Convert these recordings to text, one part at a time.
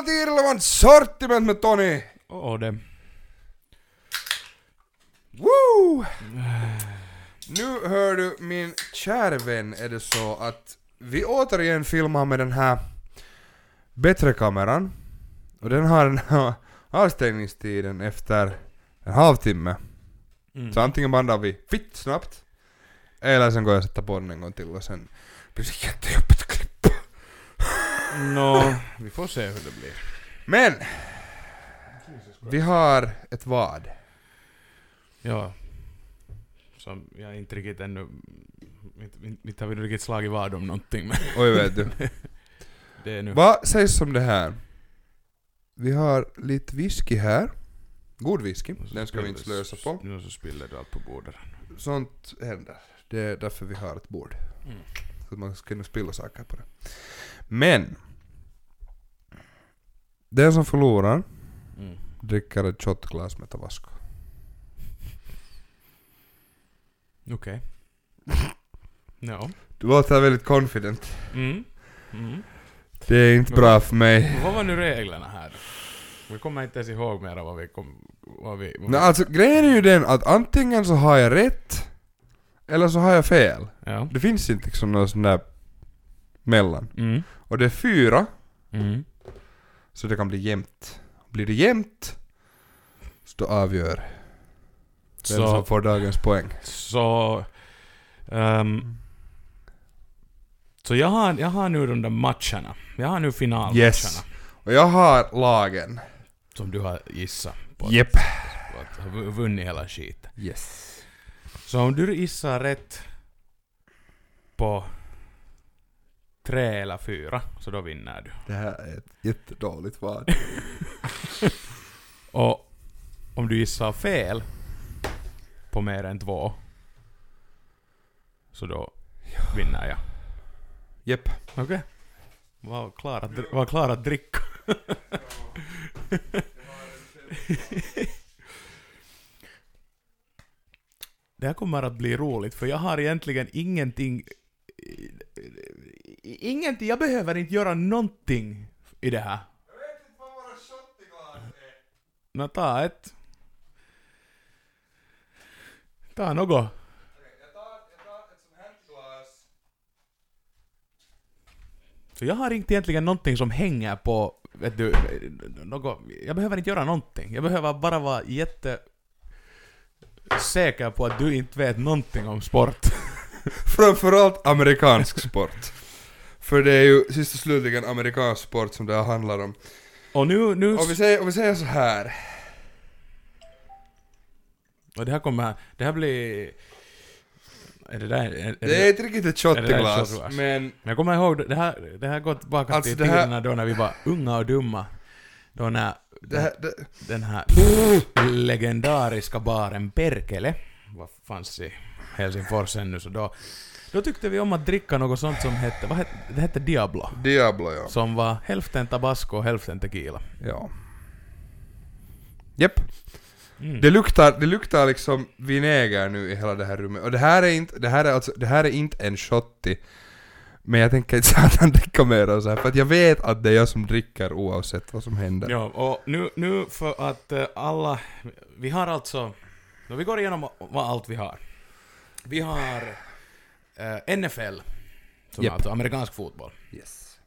till Irrelevant Sortiment med Tony! Och det. Woo! Nu hör du min kära vän är det så att vi återigen filmar med den här bättre kameran och den har den här avstängningstiden efter en halvtimme. Mm. Så antingen bandar vi fitt snabbt eller sen går jag och sätter på den en gång till och sen blir det jättejobbigt. Nå, vi får se hur det blir. Men! Vi har ett vad. Ja. Som jag inte riktigt ännu... Inte, inte har vi riktigt slagit vad om någonting men Oj vet du. det är nu... Vad sägs om det här? Vi har lite whisky här. God whisky. Den ska vi inte slösa på. Nu så spiller du allt på bordet. Sånt händer. Det är därför vi har ett bord. Mm. Så man ska kunna spilla saker på det. Men. Den som förlorar Mm. dricker ett shotglas med tabasco. Okej. Ja. Du låter väldigt confident. Mm. Mm. Det är inte bra för mig. Vad var nu reglerna här? Vi kommer inte ens ihåg mer vad vi kom... Vad vi... Vad Nej, vi alltså grejen är ju den att antingen så har jag rätt eller så har jag fel. ja. Det finns inte liksom något sånt där mellan. Mm. Och det är fyra, Mm. så det kan bli jämnt. Blir det jämnt, så då avgör vem Så... som får dagens poäng. Så... ehm, så jag har, jag har nu de där matcherna. Jag har nu finalmatcherna. Yes. Och jag har lagen. Som du har gissat på. att- att vu- vunnit hela skiten. Yes. Så om du gissar rätt på tre eller fyra, så då vinner du. Det här är ett jättedåligt vad. Och om du gissar fel på mer än två, så då vinner jag. Jepp. Okej. Var klar att, var klar att dricka. Det här kommer att bli roligt, för jag har egentligen ingenting... Ingenting, jag behöver inte göra någonting i det här. Jag vet inte vad våra shottiglas är. Nå, ta ett. Ta något. Så jag har inte egentligen någonting som hänger på, vet du, något, jag behöver inte göra någonting. Jag behöver bara vara jätte säker på att du inte vet någonting om sport. Framförallt amerikansk sport. För det är ju sist och slutligen amerikansk sport som det här handlar om. Och nu, nu... Om vi säger, om vi säger så här. Och det här kommer, det här blir... Är det där? Är, är Det är inte riktigt ett där shottiglas, shotglas? men Men jag kommer ihåg, det här, det här går tillbaka Alltså, till det här- tiderna då när vi var unga och dumma. Då när det här, det, den här legendariska baren Perkele, vad fanns i Helsingfors ännu, så då, då tyckte vi om att dricka något sånt som hette, vad hette, det hette Diablo. Diablo ja. Som var hälften tabasco och hälften tequila. ja. Japp. Mm. Det luktar, det luktar liksom vinäger nu i hela det här rummet. Och det här är inte, det här är alltså, det här är inte en shotty. Men jag tänker inte satan dricka mer och så här, för att jag vet att det är jag som dricker oavsett vad som händer. Ja, och nu, nu för att eh, alla, vi har alltså, vi går igenom vad allt vi har. Vi har eh, NFL, som är alltså amerikansk fotboll. Yes.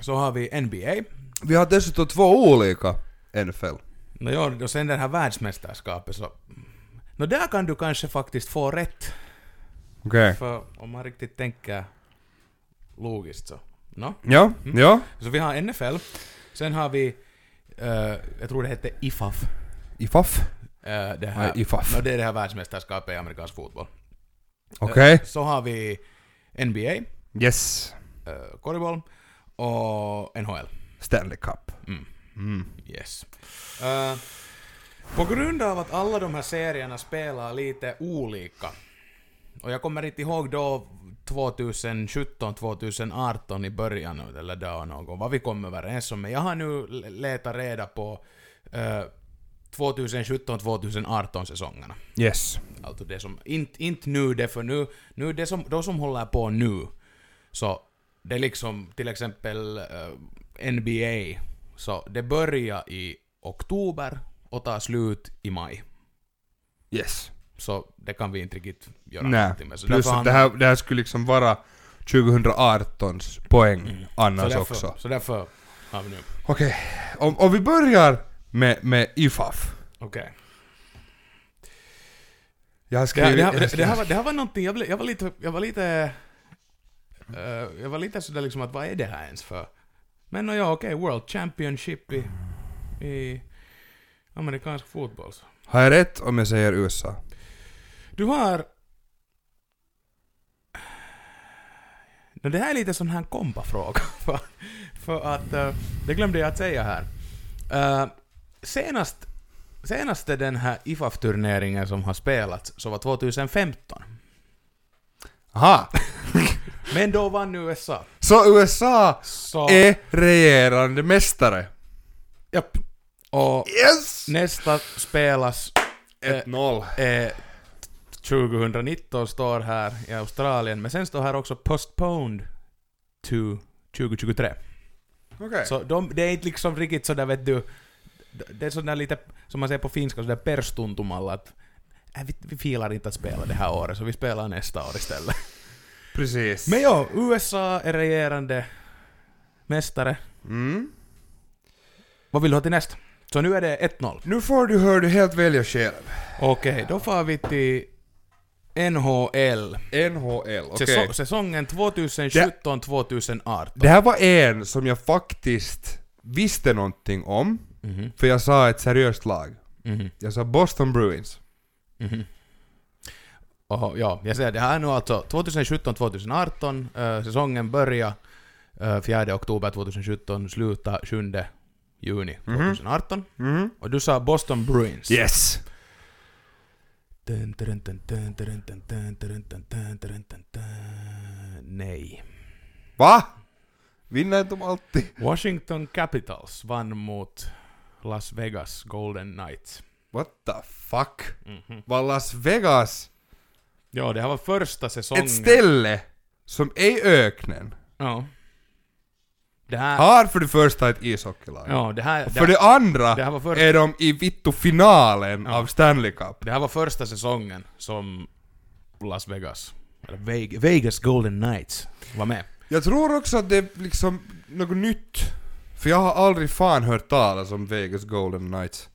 Så har vi NBA, Vi har dessutom två olika NFL. Nå jo, och sen det här världsmästerskapet så... Nå där kan du kanske faktiskt få rätt. Okej. För om man riktigt tänker logiskt så. No? Ja, Mm. ja. Så vi har NFL. Sen har vi... eh, jag tror det hette IFAF. IFAF. Uh, det, Nej, här, IFAF. no, det är det här världsmästerskapet i amerikansk fotboll. Okej. Eh, så har vi NBA, Yes. uh, korgboll och NHL. Stanley Cup. Mm. Mm. Yes. Eh, på grund av att alla de här serierna spelar lite olika, och jag kommer inte ihåg då 2017-2018 i början, eller då någon, vad vi kom överens om, men jag har nu l- letat reda på eh, 2017-2018 säsongerna. Yes. Alltså det som, inte, inte nu det, för nu, nu det som, de som håller på nu, så det liksom till exempel eh, NBA, Så det börjar i oktober och tar slut i maj. Yes. Så det kan vi inte riktigt göra Nej. någonting med. Så Plus att han- det här, det här skulle liksom vara 2018s poäng Mm. annars så därför, också. Så därför har vi nu. Okej, om, om vi börjar med, med IFAF. Okej. Jag har skrivit... det, här- det, det, här var, det här var någonting, jag, blev, jag var lite, jag var lite, eh, jag var lite sådär liksom att vad är det här ens för? Men ja, okej, World Championship i, i amerikansk fotboll. så. Har jag rätt om jag säger USA? Du har... No, det här är lite sån här kompafråga. För, för att, eh, det glömde jag att säga här. Uh, senast, senaste den här IFAF-turneringen som har spelats så var 2015. Aha! Men då vann USA. Så USA Så... är regerande mästare. Japp. Och Yes! nästa spelas 1-0. eh, 2019 står här i Australien, men sen står här också postponed to 2023. Okej. Så de, det är inte liksom riktigt sådär vet du, det är sådär lite, som man säger på finska, sådär perstuntumalla att äh, vi, vi filar inte att spela det här året, så vi spelar nästa år istället. Precis. Men ja, USA är regerande mästare. Mm. Vad vill du ha till nästa? Så nu är det 1-0. Nu får du, hör du helt välja själv. Okej, då får vi till NHL. NHL, okej. Säso- säsongen 2017-2018. Det här var en som jag faktiskt visste någonting om, Mm-hmm. För jag sa ett seriöst lag. Mm-hmm. Jag sa Boston Bruins. Mm-hmm. Och, ja, jag säger det här nu alltså 2017-2018, äh, säsongen börjar äh, 4 oktober 2017, slutar 7 juni 2018. Och du sa Boston Bruins. Yes! Nej. Va? Vinner de alltid? Washington Capitals vann mot Las Vegas Golden Knights. What the fuck? Mhm. Var Las Vegas Ja, det här var första säsongen. ett ställe som är i öknen? Ja. Det här... Har för det första ett ishockeylag. Ja, det här... För det andra det här var först- är de i vittu-finalen Ja. av Stanley Cup. Det här var första säsongen som Las Vegas, eller Ve- Vegas Golden Knights, var med. Jag tror också att det är liksom något nytt. För jag har aldrig fan hört talas om Vegas Golden Knights.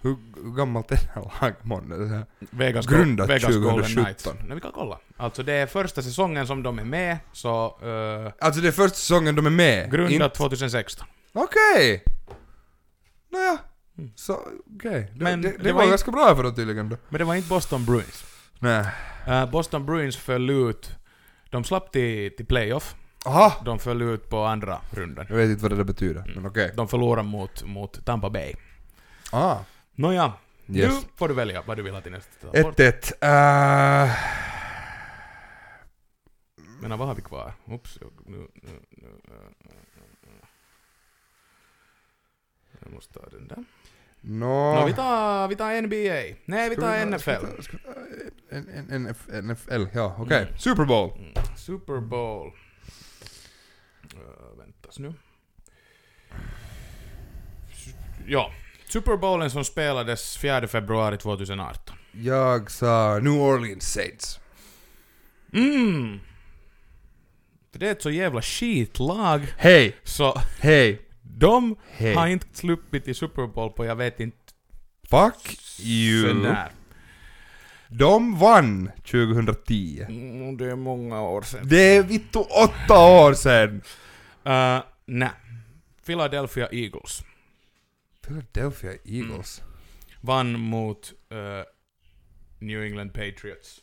Hur, hur gammalt är det här laget månne? Det Vegas, Grundat Vegas Golden 2017. Knights. Nej, vi kan kolla. Alltså det är första säsongen som de är med, så... Uh, Alltså det är första säsongen de är med? grundat Inte- 2016. Okej! Nåja. Mm. Så, okej. Det, Men det, det, det var, var inte- ganska bra för dem tydligen då. Men det var inte Boston Bruins. Nej. Eh, Boston Bruins föll ut... De slapp till, till playoff. Aha! De föll ut på andra rundan. Jag vet inte vad det där betyder, men okej. De förlorade mot, mot Tampa Bay. Ah. Nåja, Yes. nu får du välja vad du vill ha till nästa. 1-1. Uh, Men vad har vi kvar? Oops, nu, nu, nu. Jag måste ta den där. Nå... Nå, vi tar, vi tar NBA. Nej, vi Ska tar ta- NFL. ska ska NF NFL, ja okej. Mm. Super Bowl. Mm. Super Bowl. Uh, väntas nu. Ja, Super Bowlen som spelades 4 februari 2018. Jag sa New Orleans Saints. Mm! För det är ett så jävla skitlag, Hej! så Hej! de Hej! har inte sluppit i Super Bowl på jag vet inte Fuck you! sånär. De vann 2010. Mm, det är många år sedan. Det är vittu åtta år sedan! Uh, nej. Philadelphia Eagles Philadelphia Eagles. vann mot eh, New England Patriots.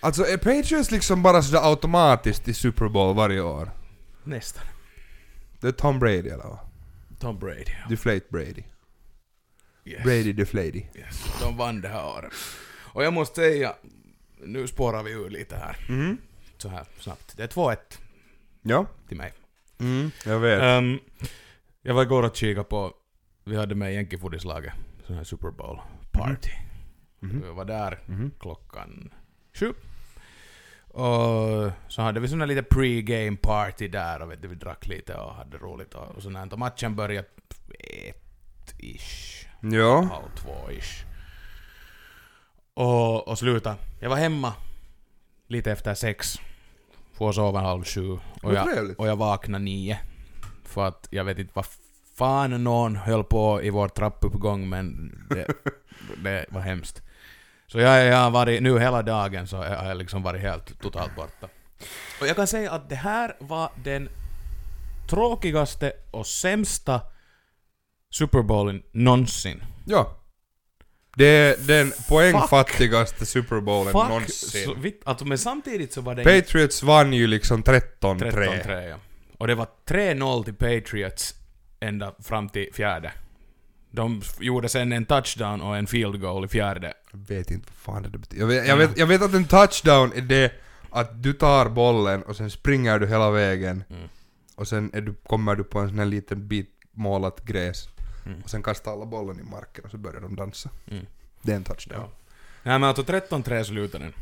Alltså är Patriots liksom bara sådär automatiskt i Super Bowl varje år? Nästan. Det är Tom Brady eller vad? Tom Brady. Deflate Brady. Yes. Brady Deflady. Yes. De vann det här året. Och jag måste säga, nu spårar vi ur lite här. Mhm. Så här snabbt. Det är 2-1 Ja. till mig. Mm, jag vet. Ehm, jag var igår och kikade på, vi hade med Jänkifoodislaget, sån här Super Bowl party. Mhm. Jag var där Mhm. klockan sju. Och så hade vi sån här lite pre-game party där och vet du, vi drack lite och hade roligt och, och sånt. Och matchen började ett-ish, Ja. halv två-ish. Och, och sluta. Jag var hemma lite efter sex. Får sova halv sju. Och jag, och jag vaknade nio. För att jag vet inte vad fan någon höll på i vår trappuppgång men det, det var hemskt. Så jag, jag har varit, nu hela dagen så har jag liksom varit helt totalt borta. Och jag kan säga att det här var den tråkigaste och sämsta Super Bowlen någonsin. Ja. Det är den poängfattigaste Super Bowlen Fuck, någonsin. så vitt, alltså, men samtidigt så var det Patriots vann ju liksom 13-3. 13-3 ja. Och det var 3-0 till Patriots ända fram till fjärde. De gjorde sen en touchdown och en field goal i fjärde. Jag vet inte vad fan det betyder. Jag vet, jag, vet, jag vet att en touchdown är det att du tar bollen och sen springer du hela vägen Mm. och sen är du, kommer du på en sån här liten bit målat gräs Mm. och sen kastar alla bollen i marken och så börjar de dansa. Mm. Det är en touchdown. Ja. Nej men alltså 13-3 slutade den.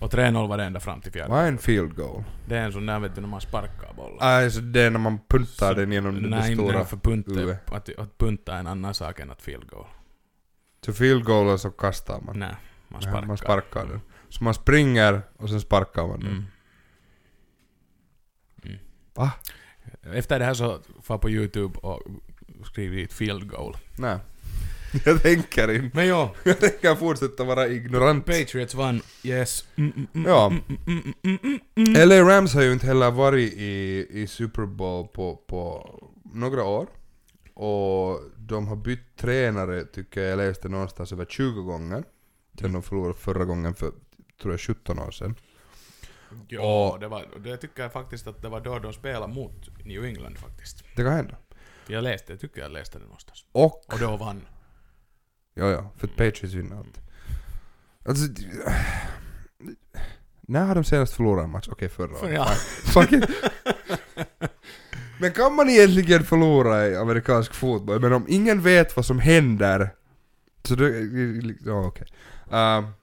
Och 3-0 var det ända fram till fjärde. Vad är en field goal? Det är en sån där vet du när man sparkar bollen. Alltså det är när man puntar Så- den genom det, det Nej, stora... nej, för punta, UE. att, att punta är en annan sak än att field goal. Så field goal och så kastar man. Nej, man Ja, sparkar. man sparkar den. Så man springer och sen sparkar man den. Mm. Mm. Va? Efter det här så får på YouTube och skriv dit field goal. Nej. Jag tänker inte. Men ja, Jag tänker fortsätta vara ignorant. Patriots vann. Yes. Mm, mm, mm, Ja. LA Rams har ju inte heller varit i, i Super Bowl på, på några år. Och de har bytt tränare, tycker jag, jag läste någonstans över 20 gånger. Sen de förlorade förra gången för, tror jag, 17 år sedan. Ja, Och- det, var, det tycker jag faktiskt att det var då de spelade mot New England faktiskt. Det kan hända. Jag läste, jag tycker jag läste det någonstans. Och, Och då vann. ja ja, för att Patriots vinner allt. Alltså, när har de senast förlorat en match? Okej, förra För året. ja. Men kan man egentligen förlora i amerikansk fotboll? Men om ingen vet vad som händer, så då... Ja, okej.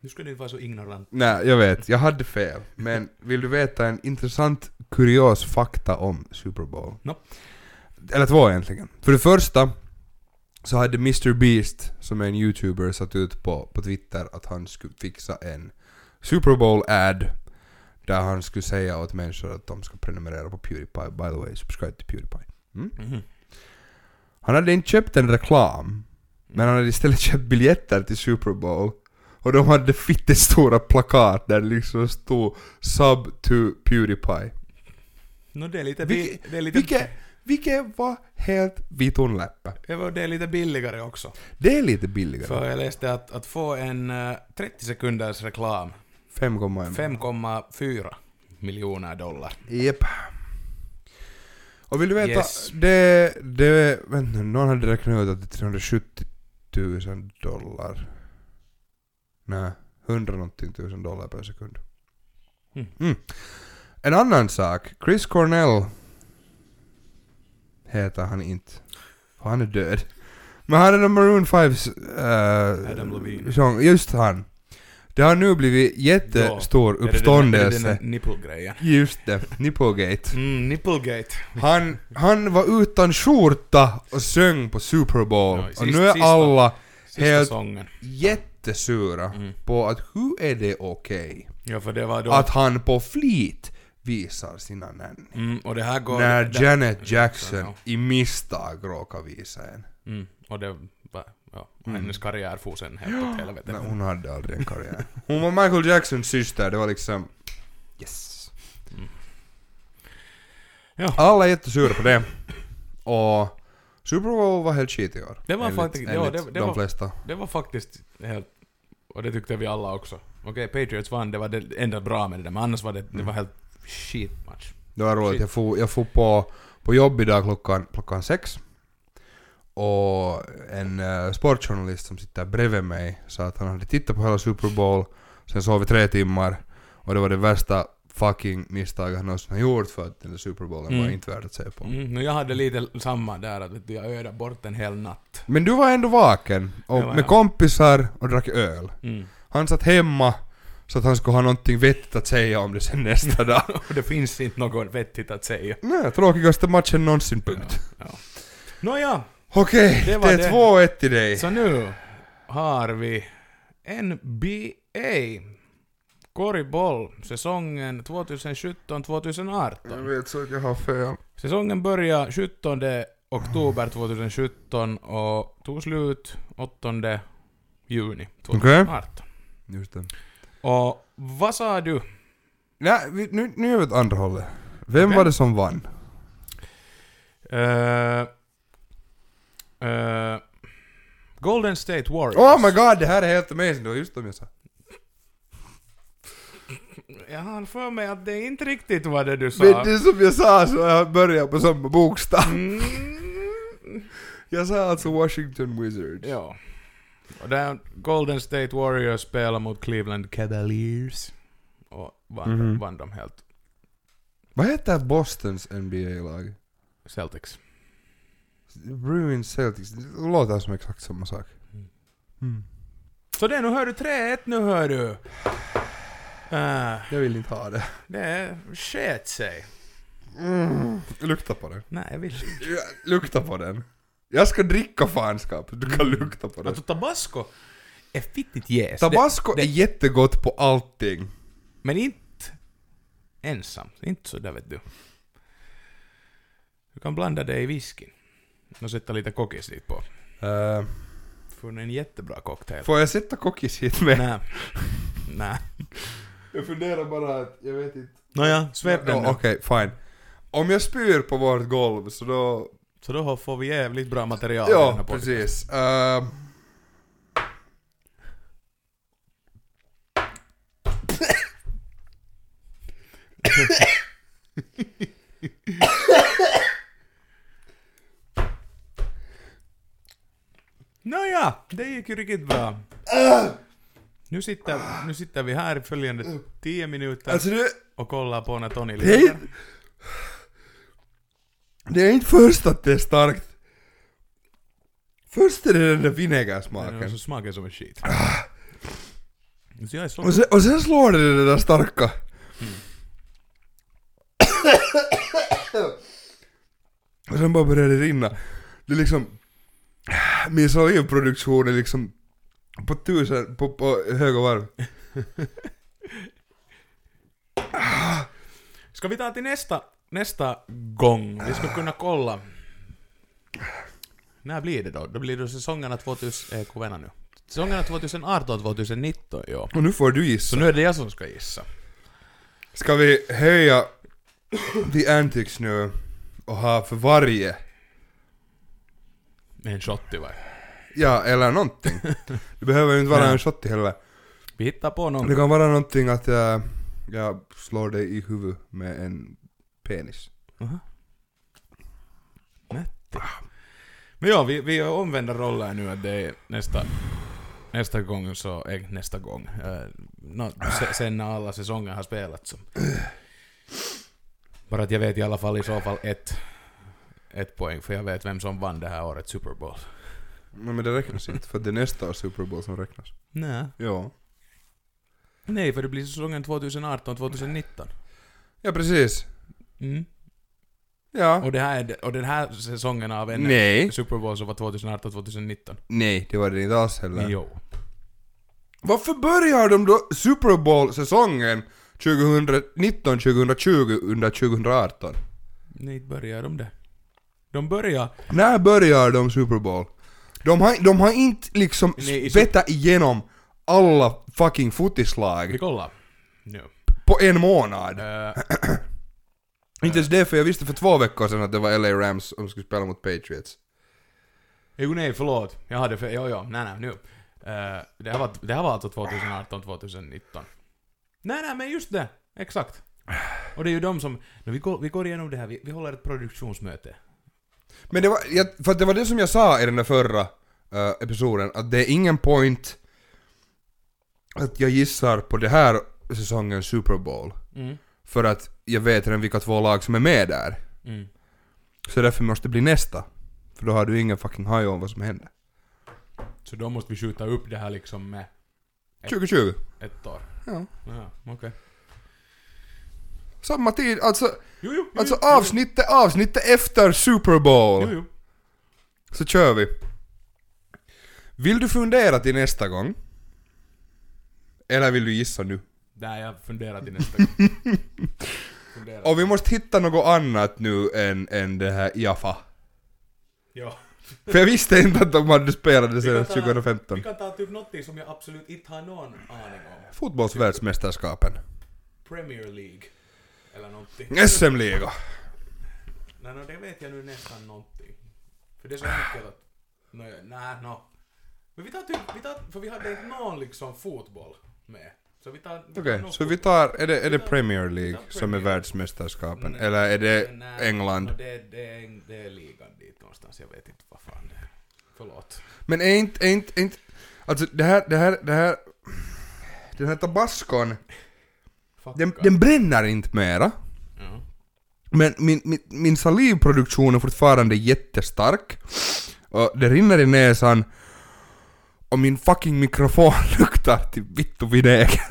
Nu ska du inte vara så ignorant. nej, jag vet. Jag hade fel. Men vill du veta en intressant, kurios fakta om Super Bowl? No. Eller två egentligen. För det första så hade Mr Beast, som är en YouTuber, satt ut på, på Twitter att han skulle fixa en Super Bowl-ad där han skulle säga åt människor att de ska prenumerera på Pewdiepie. By the way, subscribe till Pewdiepie. Mm? Mhm. Han hade inte köpt en reklam, men han hade istället köpt biljetter till Super Bowl. Och de hade fittestora plakat där det liksom stod 'Sub to Pewdiepie' No, det är lite... Vilke- det är lite Vilket, vilket var helt vitunläppe. Ja, och det är lite billigare också. Det är lite billigare. För jag läste att, att få en eh, 30 sekunders reklam, 5,1. 5,4 miljoner dollar. Japp. Och vill du veta, Yes. det, det, vänta någon hade räknat ut att det är 370 000 dollar. Nej, 100 någonting tusen dollar per sekund. Mm. Mm. En annan sak, Chris Cornell heter han inte. För han är död. Men han är den Maroon 5's uh, Adam Levine. sång, just han. Det har nu blivit jättestor den- uppståndelse. Är det nippelgrejen? Just det, Nipplegate. Mm, nipplegate. Han, han var utan skjorta och sjöng på Super Bowl. Ja, och sist- nu är sista- alla Sista Helt- sången. jättesura Mm. på att hur är det okej Ja, för det var då... att han på flit visar sina nän. Mm, och det här går... När det- Janet Jackson Ja. i misstag råkar visa en. Mm, och det var... Ja, Mm. hennes karriär for sen helt åt helvete. Nej, hon hade aldrig en karriär. Hon var Michael Jacksons syster, det var liksom... Yes. Mm. Ja. Alla är jättesura på det. Och Super Bowl var helt skit i år. Det var enligt, faktiskt- ja, det- det de var- flesta. Det var faktiskt helt... Och det tyckte vi alla också. Okej, Patriots vann, det var det enda bra med det där, men annars var det, det var helt shit match. Det var roligt. Shit. Jag får, jag får på, på jobb idag klockan, klockan sex. Och en uh, sportjournalist som sitter bredvid mig sa att han hade tittat på hela Super Bowl, sen sov vi tre timmar och det var det värsta fucking misstaget han någonsin har gjort för att den där Super Bowlen var Mm. inte värd att se på. Mm, nu jag hade lite samma där, att vet du, jag ödade bort en hel natt. Men du var ändå vaken, och var med jag. kompisar och drack öl. Mm. Han satt hemma, Så att han skulle ha någonting vettigt att säga om det sen nästa dag. Och det finns inte något vettigt att säga. Nej, tråkigaste matchen någonsin, punkt. Ja. Nåja, Okej, Det det, är det. 2-1 till dig. så nu har vi NBA. Korgboll, säsongen 2017-2018. Jag vet så att jag har fel. Säsongen började 17 oktober 2017 och tog slut 8 juni 2018. Just det. Och vad sa du? Nej, vi, nu, nu gör vi ett andra hållet. Vem Okej. var det som vann? Eh, eh, Golden State Warriors. Oh my god, det här är helt amazing. Det var just de jag sa. Jag har för mig att det inte riktigt var det du sa. Men det som jag sa så jag börjar på samma bokstav. Mm, Jag sa alltså Washington Wizards. ja. Och där Golden State Warriors spelar mot Cleveland Cavaliers. Och vann, Mhm. vann de helt. Vad heter Bostons NBA-lag? Celtics. Bruins Celtics. Det låter som exakt samma sak. Mm. Så det, nu hör du 3-1 nu hör du. Uh, Jag vill inte ha det. det sket sig. Mm. Lukta på den. Nej, jag vill inte. Lukta på den. Jag ska dricka fanskap. Du kan lukta på den. Alltså tabasco är fittigt jäst. Tabasco det- är jättegott på allting. Men inte ensam. Inte så där vet du. Du kan blanda det i whiskyn. Och sätta lite kokis dit på. Uh, Får en jättebra cocktail. får jag sätta kokis hit med? Nej. Nej. Jag funderar bara att, jag vet inte. Nåja, svep den nu. Okej, fine. Om jag spyr på vårt golv så då... Så då får vi jävligt bra material i den Ja, här podcasten. precis. Uh, Nåja, det gick ju riktigt bra. Nu sitter, nu sitter vi här i följande 10 minuter alltså det, och kollar på när Tony det, det är inte först att det är starkt. Först är det den där Den vinägersmaken. så smakar som en skit. Så jag är så... Och sen, och sen slår det det där starka. och sen bara börjar det rinna. Det är liksom... Min salivproduktion är liksom på tusen, på, på höga varv. Ska vi ta till nästa, nästa gång? Vi ska kunna kolla. När blir det då? Då blir det säsongerna 2000... Eh, vänta nu. Säsongerna 2018-2019, ja. Och nu får du Så gissa. nu är det jag som ska gissa. Ska vi höja the antics nu och ha för varje? Med en shot i varje. Ja, eller någonting. Det behöver ju inte vara en shot heller. Vi hittar på någon. Det kan vara någonting att jag, jag slår dig i huvudet med en penis. Aha. Nätti. Men ja, vi, vi omvänder roller nu att det är nästa, nästa gång så, äh, nästa gång, nå, se, sen när alla säsonger har spelats. Så. Bara att jag vet i alla fall i så fall ett, ett poäng, för jag vet vem som vann det här året Super Bowl. Nej men det räknas inte, för det är nästa års Super Bowl som räknas. Nej. Ja. Nej, för det blir säsongen 2018-2019. Ja precis. Mm. Ja. Och, det här, är- och den här säsongen av en Nej. Super Bowl så var 2018-2019. Nej, det var det inte alls heller. Jo. Varför börjar de då Super Bowl-säsongen 2019-2020 under 2018? Nej, börjar de det. De börjar... När börjar de Super Bowl? De har, de har inte liksom Nej, spettat igenom alla fucking Vi fotislag kollar. Nu. på en månad. Uh, Inte ens det, för jag visste för två veckor sedan att det var LA Rams som skulle spela mot Patriots. jo, nej, förlåt. Jag hade fel. Jo, jo. Nej, nej, nu. Eh, det, här var, det här var alltså 2018-2019. Nej, nej, men just det. Exakt. Och det är ju de som... Nu, vi, går, vi går igenom det här. Vi, vi håller ett produktionsmöte. Men det var, jag, för det var det som jag sa i den där förra eh, episoden, att det är ingen point att jag gissar på det här säsongens Super Bowl. Mm. För att jag vet redan vilka två lag som är med där. Mm. Så därför måste det bli nästa. För då har du ingen fucking haj om vad som händer. Så då måste vi skjuta upp det här liksom med... 2020. Ett år. Ja. Jaha, okej. Samma tid, alltså, Jo, jo, jo, alltså avsnittet, avsnittet efter Super Bowl. Så kör vi. Vill du fundera till nästa gång? Eller vill du gissa nu? Nej, jag funderar till nästa gång. Funderar. Och vi måste hitta något annat nu än, än det här Jaffa. Ja. För jag visste inte att de hade spelat det sedan kan ta- 2015. Vi kan ta typ något som jag absolut inte har någon aning om. Fotbollsvärldsmästerskapen. Premier League. Eller någonting. SM-liga. Nej, no, det vet jag nu nästan någonting. För det är så enkelt att... No, nej, no. Men vi tar typ, vi tar, för vi hade inte någon liksom fotboll med. Så vi tar... Okej, någon så vi tar, är det, är det Premier League som är världsmästerskapen? Nej, Eller är det nej, England? no, det, det, är, det är ligan dit någonstans, jag vet inte vad fan det är. Förlåt. Men är inte, är inte, är inte, alltså det här, det här, det här, den här tabascon, den, den bränner inte mera. Men min, min, min salivproduktion är fortfarande jättestark. Och det rinner i näsan. Och min fucking mikrofon luktar till vitt och vinäger.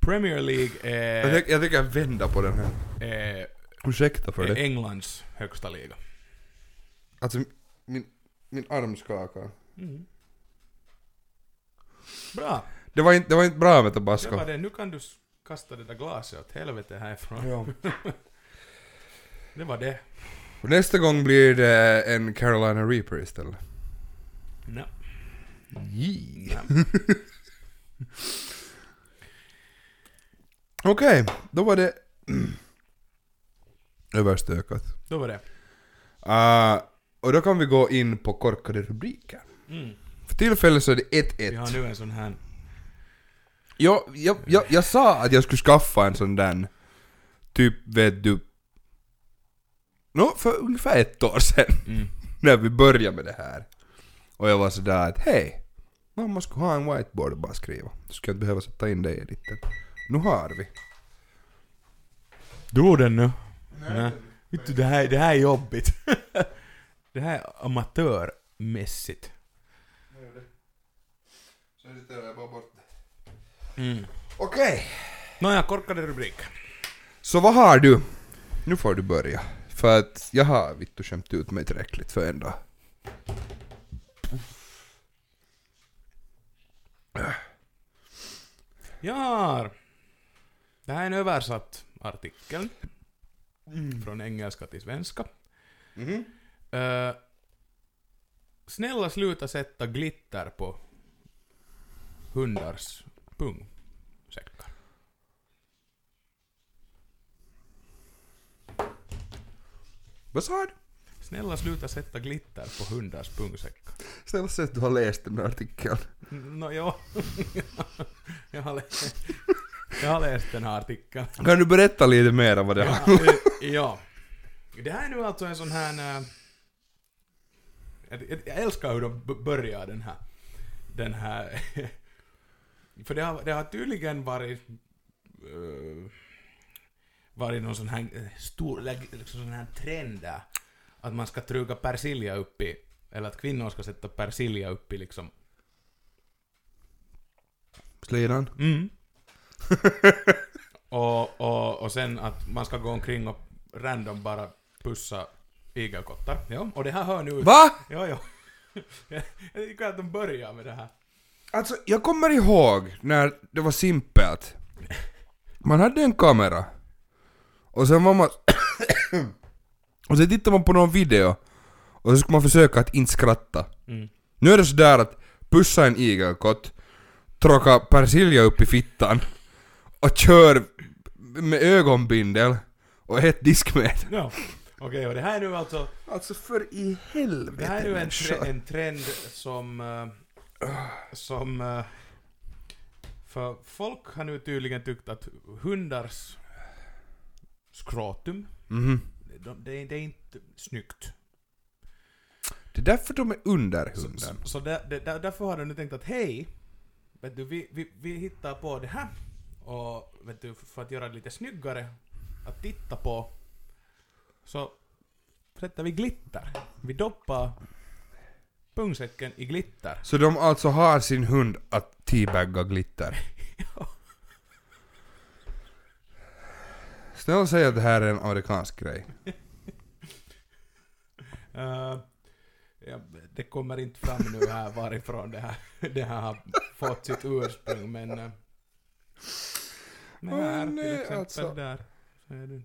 Premier League Jag, är, tänk, jag tänker vända på den här. är, Ursäkta för är det. Englands högsta liga. Alltså min, min arm skakar. Bra! Det var inte, det var inte bra med Det tabasco. var det. Nu kan du s- kasta det där glaset åt helvete härifrån. Ja. Det var det. Och nästa gång blir det en Carolina Reaper istället. No. Okej, då var det överstökat. Då var det. Uh, och då kan vi gå in på korkade rubriker. Mm. För tillfället så är det Vi har 1-1. nu en sån här... Jag, jag, jag, jag sa att jag skulle skaffa en sån där, typ vet du, no, för ungefär ett år sedan. Mm. när vi började med det här. Och jag var sådär att hej, mamma skulle ha en whiteboard och bara skriva. Du ska inte behöva sätta in det i editen. Nu har vi. Drog den nu? Nej. Vet du, det här, det här är jobbigt. det här är amatörmässigt. Så sitter jag bara bort. Mm. Okej. Nåja, korkade rubrik. Så vad har du? Nu får du börja. För att jag har vittu skämt ut mig tillräckligt för en dag. Jag har... Det här är en översatt artikel. Från engelska till svenska. Mhm. Eh, snälla sluta sätta glitter på hundars pungsäckar. Vad sa du? Snälla sluta sätta glitter på hundars pungsäckar. Säg att du har läst den där artikeln. Nå, ja. jag, har läst, jag har läst den här artikeln. Kan du berätta lite mer om vad det Ja, har? eh, ja. Det här är nu alltså en sån här... Jag, älskar hur de börjar den här... Den här... för det har, det har tydligen varit... Uh, varit någon sån här stor, liksom sån här trend där. Att man ska trycka persilja upp i... Eller att kvinnor ska sätta persilja upp i liksom... Slidan? Mm. och, och, och sen att man ska gå omkring och random bara pussa igelkottar. Ja, och det här hör nu. Va? Ja, ja. jag jag tycker att de börjar med det här. Alltså, jag kommer ihåg när det var simpelt. Man hade en kamera. Och sen var man... och sen tittade man på någon video. Och så skulle man försöka att inte skratta. Mm. Nu är det sådär att pussa en igelkott, tråka persilja upp i fittan och kör med ögonbindel och ett diskmedel. Ja. Okej, och det här är nu alltså... Alltså för i helvete Det här är nu en, tre, en trend som... eh, som... eh, för folk har nu tydligen tyckt att hundars skrotum, Mhm. de, det, är- det är inte snyggt. Det är därför de är under Så, hunden. så, så där, där, där- därför har de nu tänkt att hej, vet du, vi, vi, vi hittar på det här och vet du, för att göra det lite snyggare att titta på så sätter vi glitter. Vi doppar pungsäcken i glitter. Så de alltså har sin hund att teabagga glitter. Snälla säg att det här är en amerikansk grej. Eh, ja, det kommer inte fram nu här varifrån det här, det här har fått sitt ursprung, men... Uh, men Åh, här nej, till exempel alltså. där. Så är det.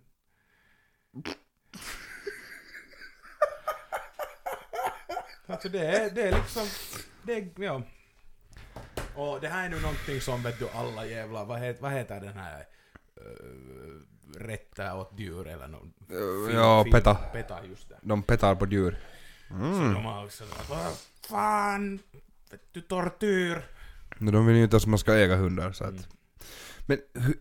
Alltså det är, det är liksom... Det är, ja. Och det här är nu någonting som vet du alla jävla, vad heter, vad heter den här uh, rätta åt djur eller någon? Uh, ja, PETA. PETA, just det. De petar på djur. Så Mm. de har också vad fan, vet du tortyr. Men de vill ju inte att man ska äga hundar så att... Mm. Men hur,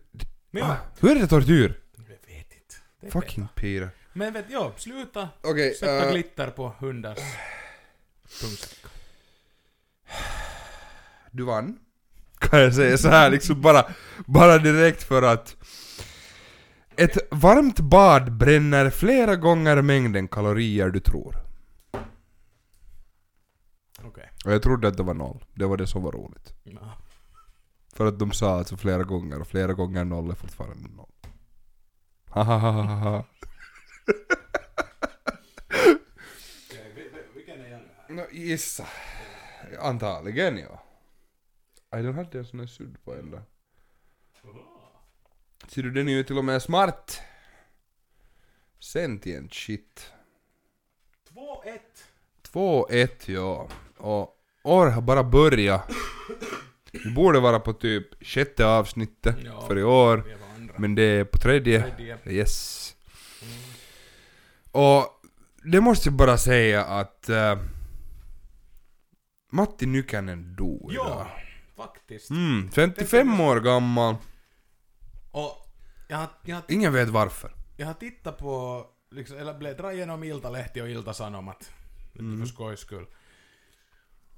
Men ah, hur är det tortyr? jag vet inte. Det Fucking. Pira. Men vet ja, sluta Okej, sätta eh, glitter på hundars pungsäckar. du vann. Kan jag säga så här liksom bara, bara direkt för att ett varmt bad bränner flera gånger mängden kalorier du tror. Och jag trodde att det var noll. Det var det som var roligt. Ja. För att de sa alltså flera gånger och flera gånger noll är fortfarande noll. Vilken är jag nu här? Nå gissa. Antagligen ja. Aj den hade en sån här sudd på ända. Ser du den är ju till och med smart. Sentient shit. 2-1. 2-1 ja. Och år har bara börjat. Vi borde vara på typ sjätte avsnittet Ja. för i år. Men det är på tredje. Tredje. Yes. Mm. Och det måste jag bara säga att uh, Matti Nykänen dog Ja, idag. faktiskt. Mm, 55 år gammal. Och jag har, jag, har, Ingen vet varför. jag har tittat på, liksom, eller blev dra igenom Iltalehti och Ilta-Sanomat. Mm. För skojs skull.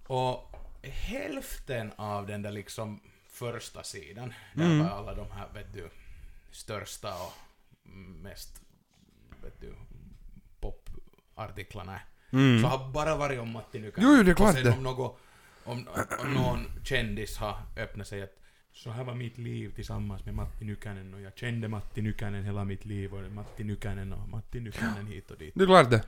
Och hälften av den där liksom första sidan, där Mm. var alla de här, vet du, största och mest, vet du, popartiklarna Mm. så har bara varit om Matti Nykänen. Jo, det är klart och sen om, något, om, om någon kändis har öppnat sig att så här var mitt liv tillsammans med Matti Nykänen och jag kände Matti Nykänen hela mitt liv och Matti Nykänen och Matti Nykänen hit och dit. Det är klart det.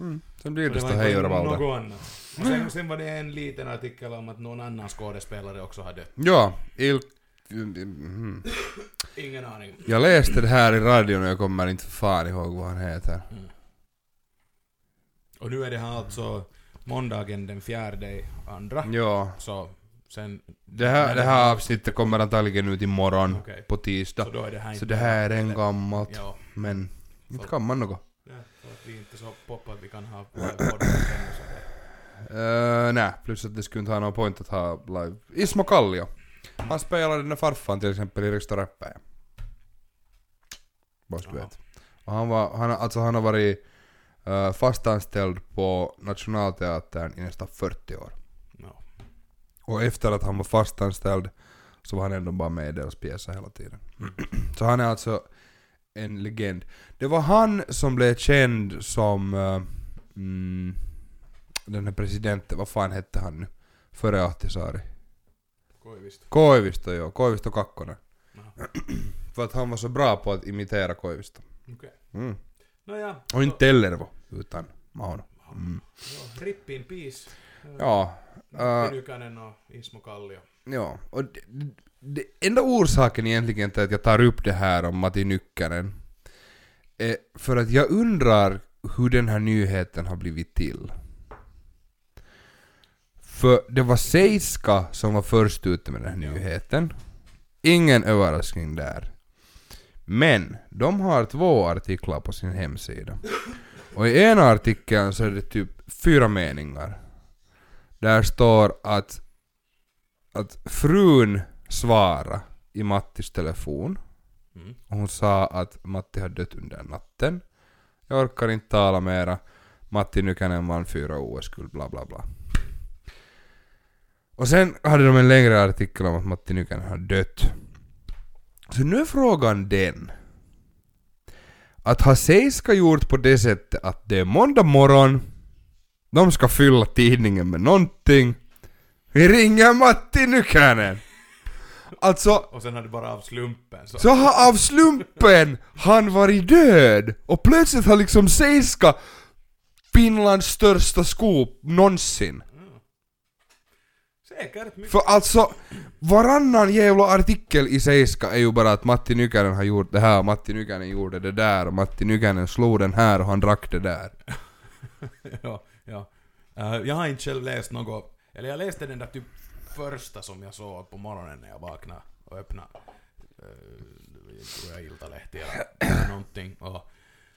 Mm. Sen blir det så hej och rabalder. något annat. Och sen, sen var det en liten artikel om att någon annan skådespelare också hade dött. Ja, il... Mm. Ingen aning. Jag läste det här i radion och jag kommer inte för fan ihåg vad han heter. Och nu är det här alltså måndagen den fjärde andra. Ja, Så sen... det här, det här avsnittet kommer antagligen ut imorgon Okej. på tisdag. Så då är det här Så det här är en gammalt. Ja. Men inte kan man något. Vi inte så poppar att vi kan ha live-podd ännu så det- Uh, nej, plus att det skulle inte ha någon point att ha live. Ismo Kallio. Han spelade den där farfan till exempel i Rapper. Bara så du vet. Och han var, han, alltså han har varit uh, fastanställd på Nationalteatern i nästan 40 år. No. Och efter att han var fastanställd så var han ändå bara med i deras pjäser hela tiden. så han är alltså en legend. Det var han som blev känd som uh, mm, den här presidenten, vad fan hette han nu? Före Ahtisaari. Koivisto. Koivisto joo, Koivisto Kakkonen. För att han var så bra på att imitera Koivisto. Okej. Mm. Nåja. Och inte Tellervo, utan Mauno. Mm. Ja, Rip in peace. Ja, äh, Nykänen och Ismo Kallio. Ja, och det, enda orsaken egentligen till att jag tar upp det här om Matti Nykänen är för att jag undrar hur den här nyheten har blivit till. För det var Seiska som var först ute med den här nyheten. Ingen överraskning där. Men de har två artiklar på sin hemsida. Och i ena artikeln så är det typ fyra meningar. Där står att att frun svara i Mattis telefon Mm. och hon sa att Matti hade dött under natten. Jag orkar inte tala mera. Matti Nykänen vann fyra OS-guld, bla bla bla. Och sen hade de en längre artikel om att Matti Nykänen hade dött. Så nu är frågan den. Att har Seiska gjort på det sättet att det är måndag morgon, de ska fylla tidningen med någonting Vi ringer Matti Nykänen! Alltså, Och sen hade bara av slumpen så... så har av slumpen han varit död och plötsligt har liksom Seiska Finlands största scoop någonsin. Säkert. För alltså, varannan jävla artikel i Seiska är ju bara att Matti Nykänen har gjort det här, Matti Nykänen gjorde det där och Matti Nykänen slog den här och han drack det där. ja, ja. Eh, jag har inte själv läst något, eller jag läste den där typ första som jag såg på morgonen när jag vaknade och öppnade uh, tror jag Iltalehti eller någonting. Och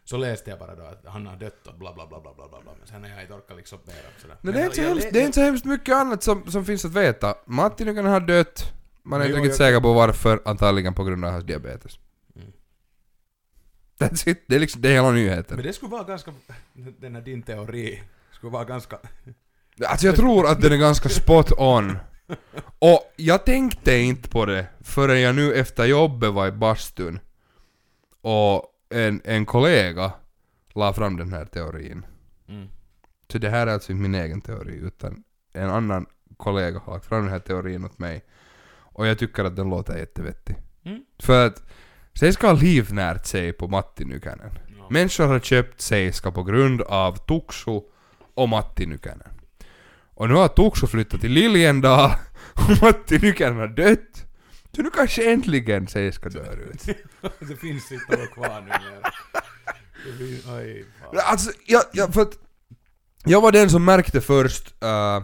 så läste jag bara då att han har dött och bla bla bla bla bla bla. Men sen har jag inte orkat liksom mera sådär. Nej, det, är inte jag- hemskt, jag- det är inte så hemskt mycket annat som, som finns att veta. Matti Nykänen har dött, man är inte riktigt jag- säker på varför, antagligen på grund av hans diabetes. Mm. That's it, det är liksom det är hela nyheten. Men det skulle vara ganska, den här din teori, skulle vara ganska... Alltså jag tror att den är ganska spot on. Och jag tänkte inte på det förrän jag nu efter jobbet var i bastun och en, en kollega la fram den här teorin. Mm. Så det här är alltså inte min egen teori utan en annan kollega har lagt fram den här teorin åt mig. Och jag tycker att den låter jättevettig. Mm. För att Seiska har livnärt sig på Matti Nykänen. Ja. Människor har köpt Seiska på grund av Tuksu och Matti Nykänen. Och nu har Tuksu flyttat till Liljendal och Matti Nykänen har dött. Så nu kanske äntligen Seiska dör ut. det finns inte något kvar numera. Oj, fan. Alltså, jag, jag, för att jag var den som märkte först, uh,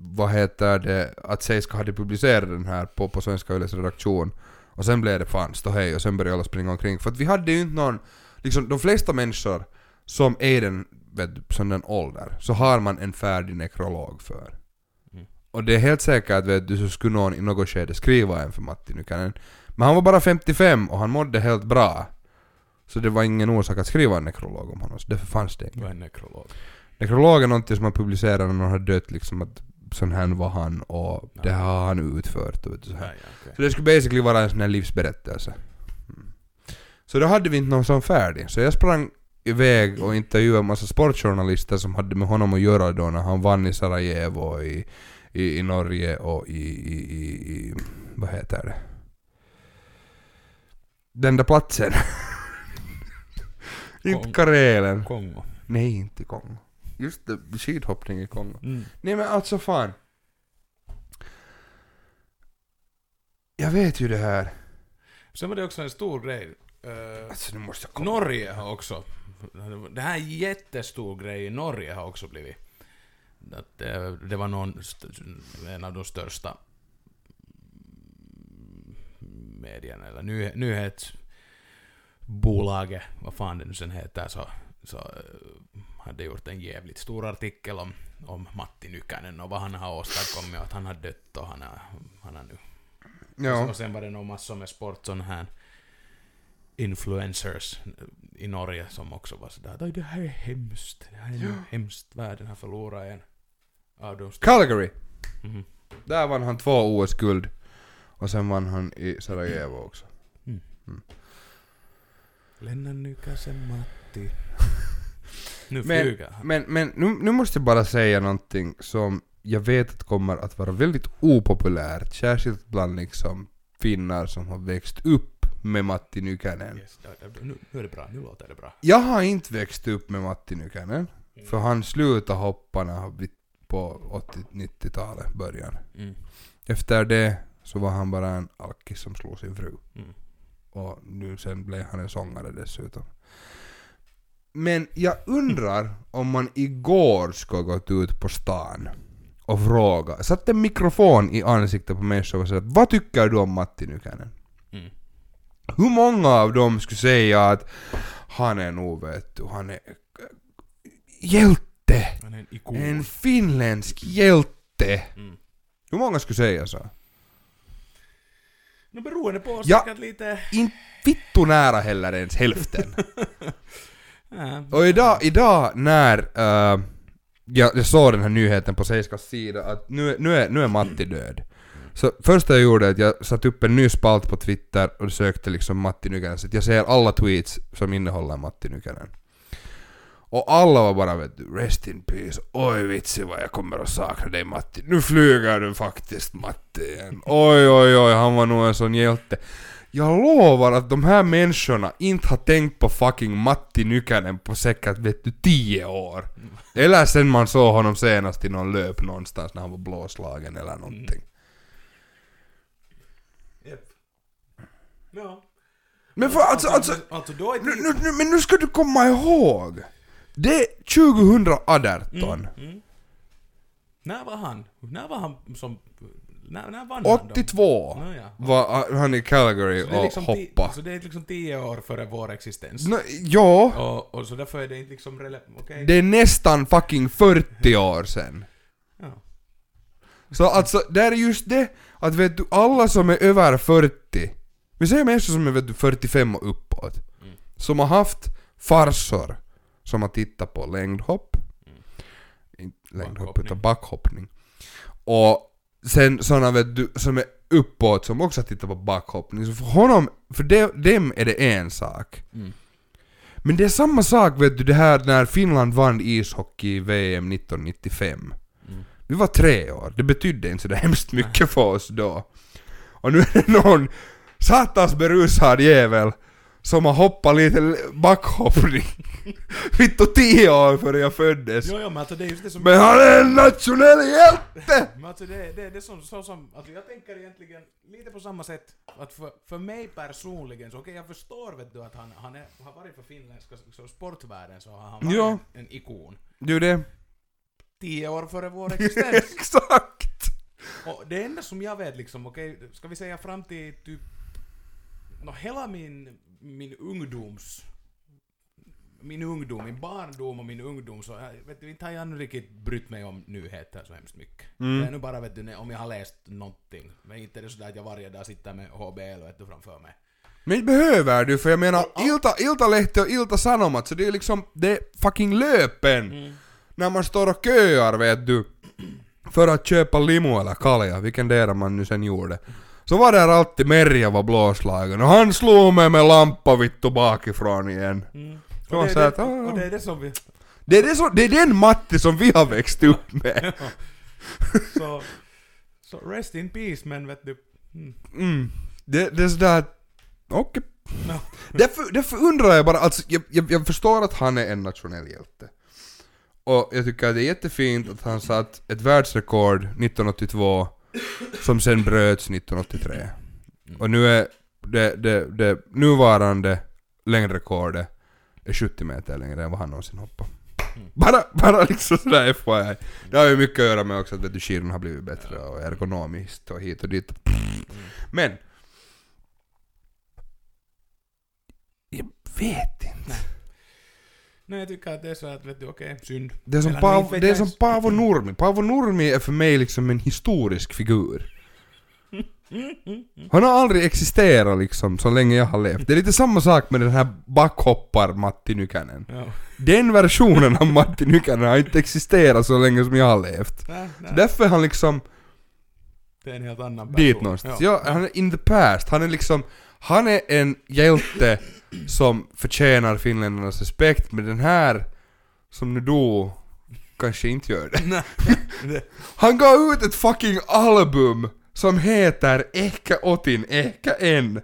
vad heter det, att Seiska hade publicerat den här på, på Svenska Yles redaktion. Och sen blev det fan ståhej och sen började alla springa omkring. För att vi hade ju inte någon, liksom de flesta människor som är den, vet, som den ålder, så har man en färdig nekrolog för. Mm. Och det är helt säkert vet du, så skulle någon i något skede skriva en för Matti Nykänen. Men han var bara 55 och han mådde helt bra. Så det var ingen orsak att skriva en nekrolog om honom, så därför fanns det ingen. Vad är en nekrolog? Nekrolog är någonting som man publicerar när någon har dött liksom att sån här var han och det här har han utfört och så här. Ja, okej. Så det skulle basically vara en sån här livsberättelse. Mm. Så då hade vi inte någon sån färdig. Så jag sprang iväg och intervjuade en massa sportjournalister som hade med honom att göra då när han vann i Sarajevo i, i, i Norge och i, i, i, i... Vad heter det? Den där platsen. inte. Karelen. Kongo. Nej, inte Kongo. Just det, skidhoppning i Kongo. Mm. Nej men alltså fan. Jag vet ju det här. Sen var det också en stor grej. Eh, Alltså. Norge har också... Det här är en jättestor grej i Norge har också blivit... Att det, det var någon, en av de största medierna, eller ny, nyhetsbolaget, vad fan det nu sen heter, så, så eh, hade gjort en jävligt stor artikel om, om Matti Nykänen och vad han har åstadkommit och att han har dött och han har, han har nu Ja. och sen var det nog massor med sport, sån här influencers i Norge som också var sådär att "Oj, det här är hemskt, det här är nog hemskt, världen har förlorat en av de st- Calgary. Mhm. Där vann han två OS-guld. Och sen vann han i Sarajevo också. Lennan Nykäsen Matti. nu flyger han. Men, men nu, nu måste jag bara säga någonting som jag vet att kommer att vara väldigt opopulärt. Särskilt bland liksom finnar som har växt upp med Matti Nykänen. Yes, nu, nu är det bra, nu låter det bra. Jag har inte växt upp med Matti Nykänen. För han slutade hoppa när vi på 80-90-talet början. Mm. Efter det så var han bara en alkis som slog sin fru. Mm. Och nu sen blev han en sångare dessutom. Men jag undrar om man igår skulle gått ut på stan och fråga, satt en mikrofon i ansiktet på människor och sa vad tycker du om Matti Nykänen? Hur många av dem skulle säga att han är nog vet du, han är hjälte! Han är en ikon. En finländsk hjälte! Mm. Hur många skulle säga så? Nu beroende på Ja. säkert lite... Inte vittu nära heller ens hälften. Och idag, idag när uh, jag, jag såg den här nyheten på Seiskas sida att nu, nu, är, nu är Matti död. Så första jag gjorde är att jag satte upp en ny spalt på Twitter och sökte liksom Matti Nykänen. Så jag ser alla tweets som innehåller Matti Nykänen. Och alla var bara vet du, rest in peace. Oj vitsi vad jag kommer att sakna dig Matti. Nu flyger du faktiskt Matti igen. Oj oj oj, han var nog en sån hjälte. Jag lovar att de här människorna inte har tänkt på fucking Matti Nykänen på säkert vet du 10 år. Eller sen man såg honom senast i någon löp någonstans när han var blåslagen eller någonting. Japp. Ja. Men för alltså, alltså, alltså då är nu, nu, nu, men nu ska du komma ihåg. Det är 2018. Mm. När var han? När var han som... När, när vann han 82 då? Ja, ja. var han i Calgary det, och liksom hoppa. så det är liksom tio år före vår existens. Nå, ja, Och, och så därför är det inte liksom relevant. Okej? det är nästan fucking 40 år sen. Ja. Så alltså, det är just det att vet du, alla som är över 40, vi säger människor som är vet du, 45 och uppåt, Mm. som har haft farsor som har tittat på längdhopp, inte längdhopp Backhoppning. utan backhoppning, och sen såna vet du, som är uppåt som också har tittat på backhoppning, så för honom, för de, dem är det en sak. Mm. Men det är samma sak vet du det här när Finland vann ishockey i VM 1995. Mm. Vi var tre år, det betydde inte så hemskt mycket för oss då. Och nu är det någon satans berusad jävel som har hoppat lite backhoppning. Vittu tio år före jag föddes. Jo, jo, men alltså det är just det som... Men han är en nationell hjälte! Men alltså det, det, det är som, så som, alltså jag tänker egentligen lite på samma sätt att för, för mig personligen så okej jag förstår vet du att han, han är, har varit för finländska så sportvärlden så har han varit Ja. en, en ikon. Ju det. Tio år före vår existens. Exakt! Och det enda som jag vet liksom, okej, ska vi säga fram till typ, nå hela min, min ungdoms, min ungdom, min barndom och min ungdom så, jag vet du, inte har jag nu riktigt brytt mig om nyheter så hemskt mycket. Mm. Det är nu bara vet du, om jag har läst någonting. Men inte är det sådär att jag varje dag sitter med HBL vet du, framför mig. Men det behöver du för jag menar. Ilta, Iltalehti och Ilta Sanomat så det är liksom, det är fucking löpen. Mm. När man står och köar vet du, för att köpa limo eller kalja, vilken där man nu sen gjorde. Så var där alltid Merja var blåslagen och han slog mig med lampa vittu bakifrån igen. Var Och, det, att, det, ah. och det är det som vi... Det är, det, så, det är den Matti som vi har växt upp med. så, så rest in peace men vet du. Mm. Mm. Det, det är sådär, okej. No. Därför, därför undrar jag bara, alltså jag, jag, jag förstår att han är en nationell hjälte. Och jag tycker att det är jättefint att han satt ett världsrekord 1982 som sen bröts 1983. Och nu är det, det, det nuvarande längdrekordet är 70 meter längre än vad han någonsin hoppade. Bara, bara liksom sådär FYI. Det har ju mycket att göra med också att skidorna har blivit bättre och ergonomiskt och hit och dit. Men... Jag vet inte. Nej jag tycker att det är så att vet du okej, synd. Det är som, Paavo, det är som. Paavo Nurmi. Paavo Nurmi är för mig liksom en historisk figur. Han har aldrig existerat liksom så länge jag har levt. Det är lite samma sak med den här backhoppar Matti Nykänen. Ja. Den versionen av Matti Nykänen har inte existerat så länge som jag har levt. Nej, nej. Så därför är han liksom Det är en helt annan person. dit någonstans. Ja, han är in the past. Han är liksom, han är en hjälte som förtjänar finländarnas respekt, men den här som nu dog kanske inte gör det. Han gav ut ett fucking album som heter Ehkä otin, ehkä en.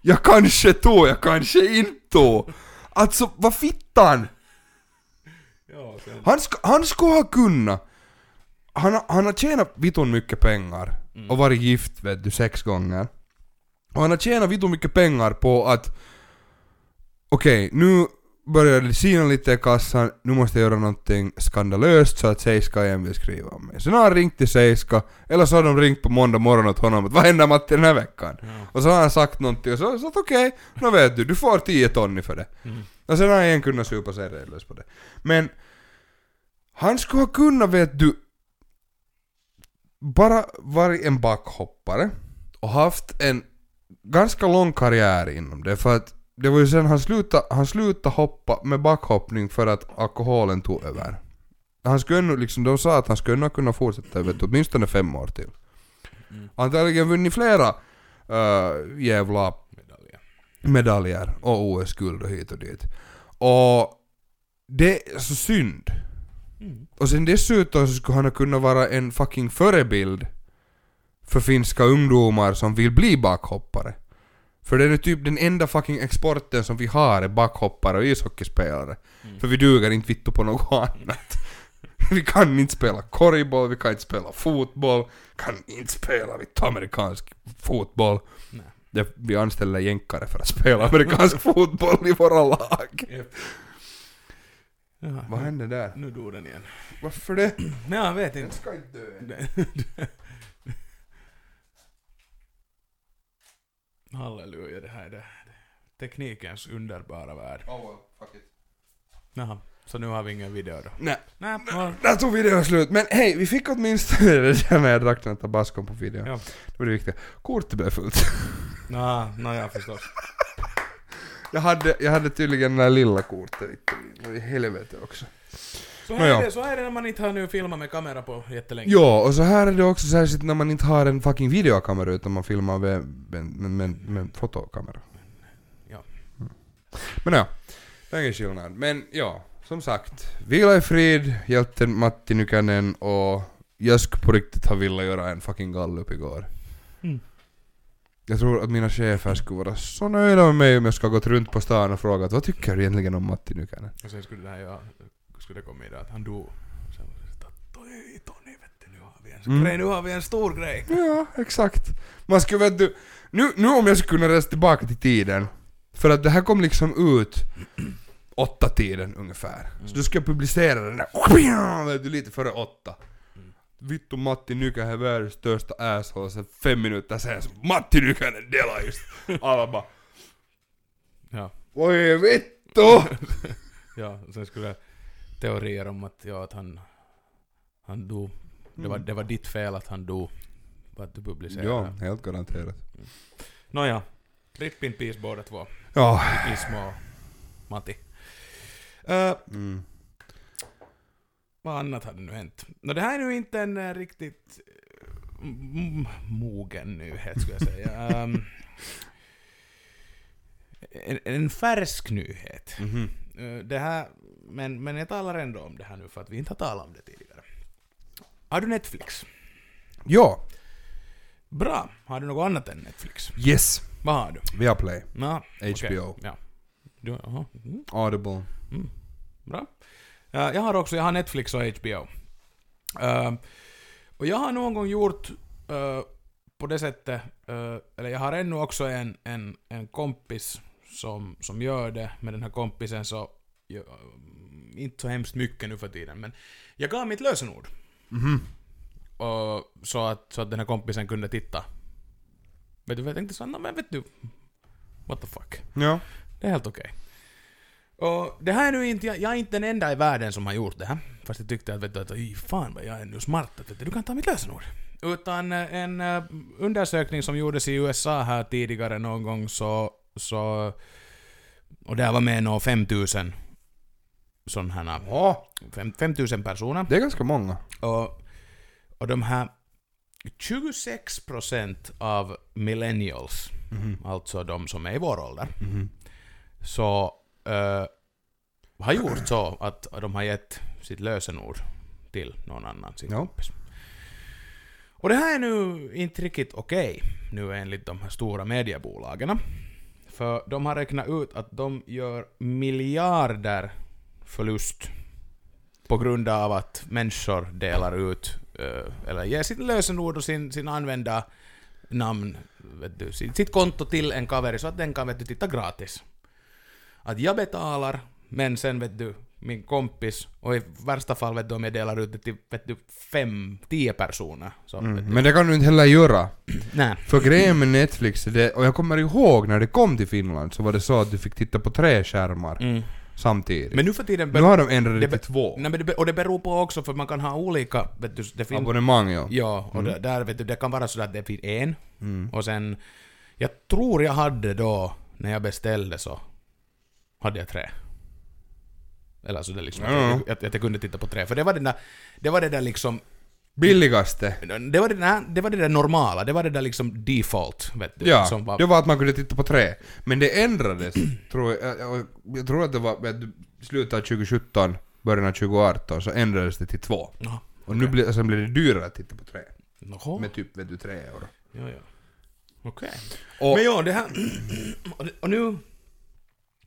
Jag kanske tog, jag kanske inte tog. Alltså, vad fittan? Han, sk han skulle ha kunnat. Han, han har tjänat vitun mycket pengar och varit gift vet du sex gånger. Och han har tjänat vitun mycket pengar på att okej, nu börjar det sina lite i kassan, nu måste jag göra någonting skandalöst så att Seiska igen vill skriva om mig. Så nu har han ringt till Seiska, eller så har de ringt på måndag morgon åt honom att vad händer Matti den här veckan? Ja. Och så har han sagt någonting och så har jag sagt okej, nu vet du, du får 10 ton för det. Mm. Och sen har jag en kunnat supa sig redlös på det. Men han skulle ha kunnat, vet du, bara varit en backhoppare och haft en ganska lång karriär inom det för att det var ju sen han slutade, han slutade hoppa med backhoppning för att alkoholen tog över. Han skulle liksom, de sa att han skulle kunna fortsätta vet åtminstone fem år till. Mm. Antagligen vunnit flera uh, jävla Medaljer. medaljer och OS-guld och hit och dit. Och det är så synd. Mm. Och sen dessutom så skulle han ha kunnat vara en fucking förebild för finska ungdomar som vill bli bakhoppare. För det är typ den enda fucking exporten som vi har är backhoppare och ishockeyspelare. För vi duger inte vittu på något annat. vi kan inte spela korgboll, vi kan inte spela fotboll, kan inte spela vitt amerikansk fotboll. Nej. Det, vi anställer jänkare för att spela amerikansk fotboll i våra lag. Jaha, Vad hände där? Nu dog den igen. Varför det? Nej, jag vet Den inte. ska inte dö. Halleluja, det här är det. Teknikens underbara värld. Oh well, fuck it. Jaha, så nu har vi ingen video då? Nej, Nej, där tog videon slut. Men hej, vi fick åtminstone det där med att jag drack den här tabascon på videon. Ja. Det var det viktiga. Kortet blev fullt. Nå, nå, ja förstås. Jag hade, jag hade tydligen det där lilla kortet, var i helvete också. Så här, ja. är det, så här är det när man inte har nu filmat med kamera på jättelänge. Ja, och så här är det också särskilt när man inte har en fucking videokamera utan man filmar med, med, med, med, med fotokamera. Ja. Mm. Men ja, det är ingen skillnad. Men ja, som sagt. Vila i frid, hjälten Matti Nykänen och jag skulle på riktigt ha velat göra en fucking gallup igår. Mm. Jag tror att mina chefer skulle vara så nöjda med mig om jag ha gått runt på stan och frågat vad tycker du egentligen om Matti Nykänen? Och sen skulle det här, ja, skulle det komma i det att han dog. Sen var det så att, "Oj, Tony, vet du, nu har vi en Mm. grej, nu har vi en stor grej. Ja, exakt. Man skulle vet du, nu, nu om jag skulle kunna resa tillbaka till tiden, för att det här kom liksom ut åtta tiden ungefär. Så då ska jag publicera den där, vet du, lite före åtta. Vittu Matti Nykänen är världens största asshole, sen fem minuter sen så Matti Nykänen delar just. Alla bara Ja, Oj vittu! ja, sen skulle teorier om att, ja, att han, han dog. Det var, det var ditt fel att han dog. Att du publicerade. Ja, helt garanterat. Nåja, rip in peace båda två. Ja. Ismo och Matti. Uh, Mm. vad annat hade nu hänt? Nå, det här är nu inte en eh, riktigt m- mogen nyhet, skulle jag säga. Ehm, en, en färsk nyhet. Mhm. Eh, det här, men, men jag talar ändå om det här nu för att vi inte har talat om det tidigare. Har du Netflix? Ja. Bra. Har du något annat än Netflix? Yes. Vad har du? Viaplay. Okej. HBO. Ja. Du, aha. Mm. Audible. Mm. Bra. Eh, jag har också, jag har Netflix och HBO. Eh, och jag har någon gång gjort eh, på det sättet, eh, eller jag har ännu också en, en, en kompis som, som gör det, med den här kompisen så, jag, inte så hemskt mycket nu för tiden, men jag gav mitt lösenord. Mhm. Och, så, att, så att den här kompisen kunde titta. Vet du vad jag tänkte? Så, "Nå, men vet du, what the fuck. Ja. Det är helt okej. Och det här är nu inte, jag, jag är inte den enda i världen som har gjort det här. Fast jag tyckte att, vet du, att "Oj, fan vad jag är nu smart, att vet du, du kan ta mitt lösenord. Utan eh, en eh, undersökning som gjordes i USA här tidigare någon gång så, så och där var med nog 5000 sådana här, Ja, fem- 5000 personer. det är ganska många. Och, och de här 26% av millennials, Mhm. alltså de som är i vår ålder, Mhm. så eh, har gjort så att de har gett sitt lösenord till någon annan, sin Ja. kompis. Och det här är nu inte riktigt okej, nu enligt de här stora mediebolagen. För de har räknat ut att de gör miljarder förlust på grund av att människor delar ut, eh, eller ger sitt lösenord och sin, sin använda namn, vet du, sitt, konto till en kaveri så att den kan vet du, titta gratis. Att jag betalar, men sen vet du, min kompis, och i värsta fall vet du om jag delar ut det till vet du, fem, tio personer. Så, Mm. Men det kan du inte heller göra. Nej. För grejen med Netflix, det, och jag kommer ihåg när det kom till Finland så var det så att du fick titta på tre skärmar Mm. Samtidigt. Men nu för tiden... nu har de ändrat det till två. Nej, men det, och det beror på också för man kan ha olika, vet du, det finns... Abonnemang ja. Ja, och det, där vet du, det kan vara så att det finns en, Mm. och sen... Jag tror jag hade då, när jag beställde så, hade jag tre. Eller så det liksom, ja. att, jag, att jag kunde titta på tre. För det var den där, det var det där liksom, Billigaste. det var det, där, det var det där normala, det var det där liksom default, vet du. Ja, var, det var att man kunde titta på tre. Men det ändrades, tror jag. Jag, jag tror att det var, vet du, slutet av 2017, början av 2018 så ändrades det till två. Ja. Och nu blir, sen blir det dyrare att titta på tre. Jaha. Med typ, vet du, tre euro. Ja, ja. Okej. Och, Men ja, det här... och nu...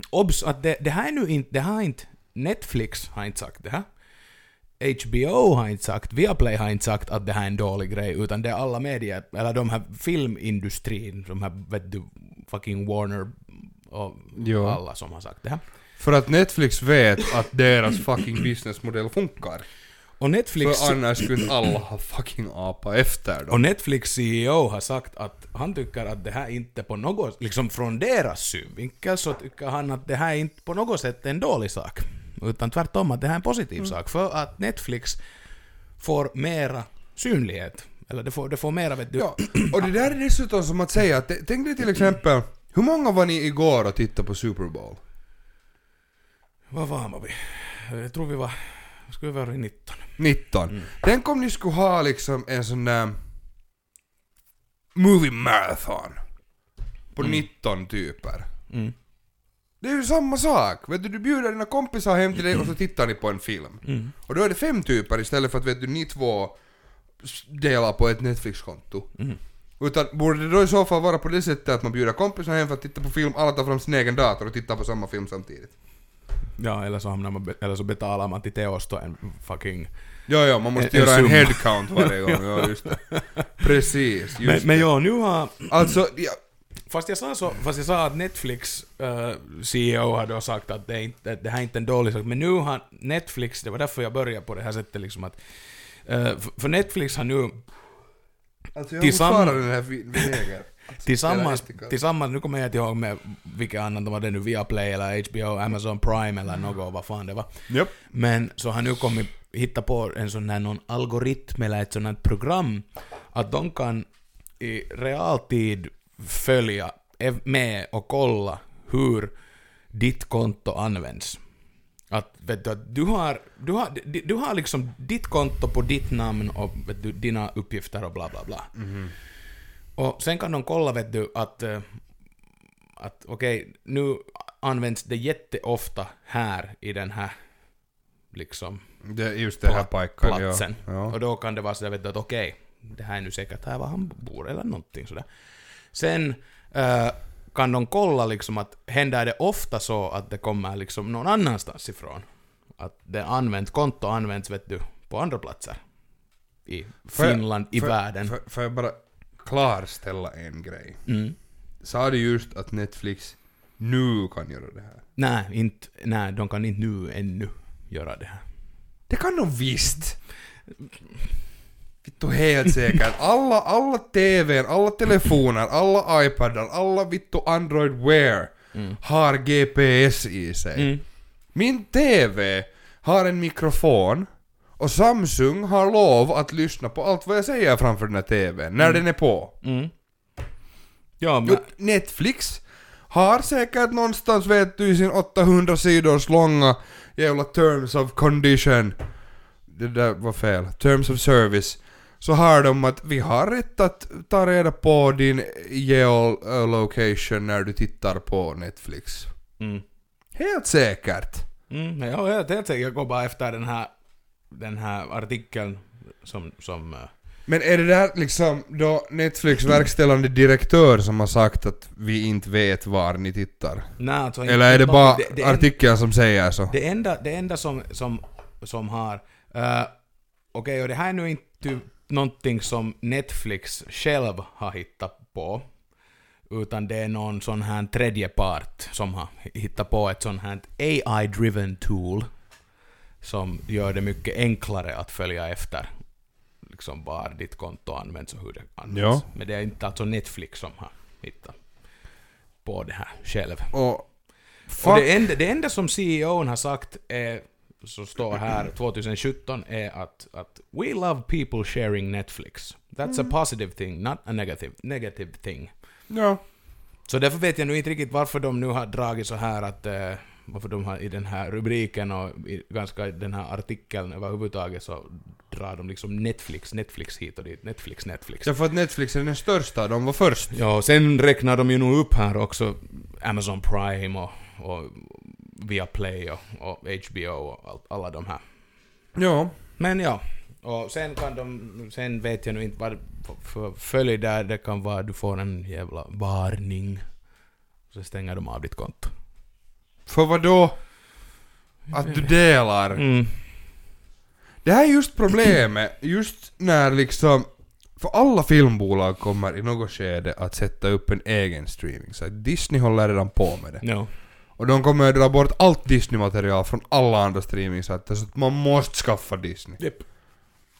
Obs att det, det här är nu inte... Det har inte... Netflix har inte sagt det här. HBO har inte sagt, Viaplay har inte sagt att det här är en dålig grej, utan det är alla medier, eller de här filmindustrin, de här, vet du, fucking Warner och Jo. alla som har sagt det här. för att Netflix vet att deras fucking businessmodell funkar. Och Netflix... För annars skulle alla ha fucking apa efter Och dem. Netflix CEO har sagt att han tycker att det här inte på något, liksom från deras synvinkel så tycker han att det här är inte på något sätt en dålig sak. Utan tvärtom att det här är en positiv Mm. sak. För att Netflix får mera synlighet. Eller det får, det får mera vet du... Ja, och det där är dessutom som att säga att, tänk dig till exempel, hur många var ni igår och tittade på Super Bowl? Vad var vi? Jag tror vi var... Skulle vi vara i 19? 19. Tänk om ni skulle ha liksom en sån där movie marathon. På 19 typer. Mm. Det är ju samma sak. Vet du, du bjuder dina kompisar hem till dig och så tittar ni på en film. Mm. Och då är det fem typer istället för att vet du, ni två delar på ett Netflix-konto. Mm. Utan borde det då i så fall vara på det sättet att man bjuder kompisar hem för att titta på film, alla tar fram sin egen dator och tittar på samma film samtidigt? Ja, eller så, hamnar man, eller så betalar man till Teos då en fucking... Ja, ja, man måste En- göra en headcount varje gång. Ja, just det. Precis, just Men, men det. ja, nu har... Alltså, ja, Fast jag sa så, fast jag sa att Netflix eh, CEO har då sagt att det, är inte, att det här är inte en dålig sak, men nu har Netflix, det var därför jag började på det här sättet liksom att, eh, för, Netflix har nu alltså jag Tillsamm- har fortfarande den här vinäger. tillsammans, tillsammans, nu kommer jag inte ihåg med vilka annat var det nu, Viaplay eller HBO, Amazon Prime eller något, vad fan det var. Japp. Men så har nu kommit hitta på en sån här någon algoritm eller ett sånt här program att de kan i realtid följa med och kolla hur ditt konto används. Att, vet du, att du har, du har, du, har liksom ditt konto på ditt namn och vet du, dina uppgifter och bla bla bla. Och sen kan de kolla vet du att, eh, att okej, nu används det jätteofta här i den här liksom Det just det här pajkan, platsen. ja. ja. Och då kan det vara så vet du, att okej, det här är nu säkert här var han bor eller någonting sådär. Sen eh, kan de kolla liksom att händer det ofta så att det kommer liksom någon annanstans ifrån. Att det används, konto används vet du, på andra platser. I Finland, i får- världen. Får jag bara klarställa en grej? Mm. Sa du just att Netflix nu kan göra det här? Nej, inte, nej, de kan inte nu ännu göra det här. Det kan de visst! Vittu helt säkert. Alla, alla TVn, alla telefoner, alla iPadar, alla vittu Android Wear Mm. har GPS i sig. Mm. Min TV har en mikrofon och Samsung har lov att lyssna på allt vad jag säger framför den här TVn, när den är på. Mm. Ja, men... Netflix har säkert någonstans vet du i sin 800 sidors långa jävla terms of condition det där var fel, terms of service så har de att vi har rätt att ta reda på din geolocation när du tittar på Netflix. Mm. Helt säkert. Mm, ja, jag tänkte jag går bara efter den här, den här artikeln som... som eh, Men är det där liksom då Netflix verkställande direktör som har sagt att vi inte vet var ni tittar? nej, alltså, Eller är det bara det, det, artikeln som säger så? det enda, det enda som, som, som har... eh, Okej, och det här är nu inte någonting som Netflix själv har hittat på. Utan det är någon sån här tredje part som har hittat på ett sånt här AI-driven tool. Som gör det mycket enklare att följa efter liksom var ditt konto används och hur det används. Ja. Men det är inte alltså Netflix som har hittat på det här själv. Och... Och det enda, det enda som CEOn har sagt är, som står här 2017 är att, att We love people sharing Netflix. That's a positive thing, not a negative, negative thing. Ja. Så därför vet jag nu inte riktigt varför de nu har dragit så här att eh, varför de har i den här rubriken och i ganska den här artikeln överhuvudtaget så drar de liksom Netflix, Netflix hit och dit, Netflix, Netflix. Därför att Netflix är den största, de var först. Ja, och sen räknar de ju nog upp här också Amazon Prime och, och via Play och, och HBO och all, alla de här. Ja. Men ja, och sen kan de, sen vet jag nu inte vad för- följd där det kan vara, du får en jävla varning. Så stänger de av ditt konto. För vad då? Att du delar? Mm. Det här är just problemet, just när liksom... För alla filmbolag kommer i något skede att sätta upp en egen streaming. Så Disney håller redan på med det. No. Och de kommer att dra bort allt Disney-material från alla andra streamingsajter så att man måste skaffa Disney. Yep.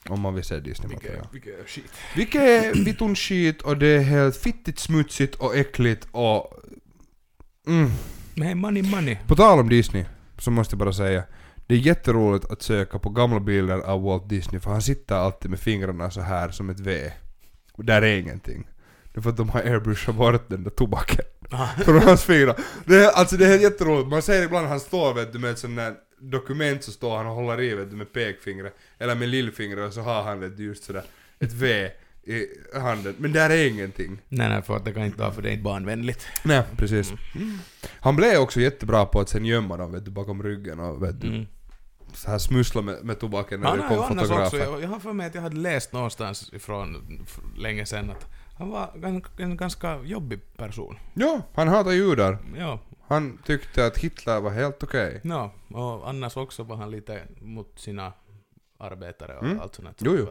Om man vill se Disney-material. Vilket är skit. Vilket är vitun skit och det är helt fittigt smutsigt och äckligt och... Mm. Men money money. På tal om Disney, så måste jag bara säga. Det är jätteroligt att söka på gamla bilder av Walt Disney för han sitter alltid med fingrarna så här som ett V. Och där är ingenting. Det är för att de har airbrushat bort den där tobaken från hans fingrar. Det är, alltså det är jätteroligt. Man ser ibland han står vet du med ett sånt där dokument så står han och håller i vet du med pekfingret eller med lillfingret och så har han vet du just sådär ett V i handen. Men där är ingenting. Nej, nej, för att det kan inte vara för det är inte barnvänligt. Nej, precis. Han blev också jättebra på att sen gömma dem vet du bakom ryggen och vet du Mm. så här smussla med, med tobaken när Han det har ju kom annars fotografer. också, jag, jag har för mig att jag hade läst någonstans ifrån f- länge sedan att han var en, en ganska jobbig person. Ja, han hatar judar. Ja, Han tyckte att Hitler var helt okej. ja, och annars också var han lite mot sina arbetare och Mm. allt sånt. Jo, jo.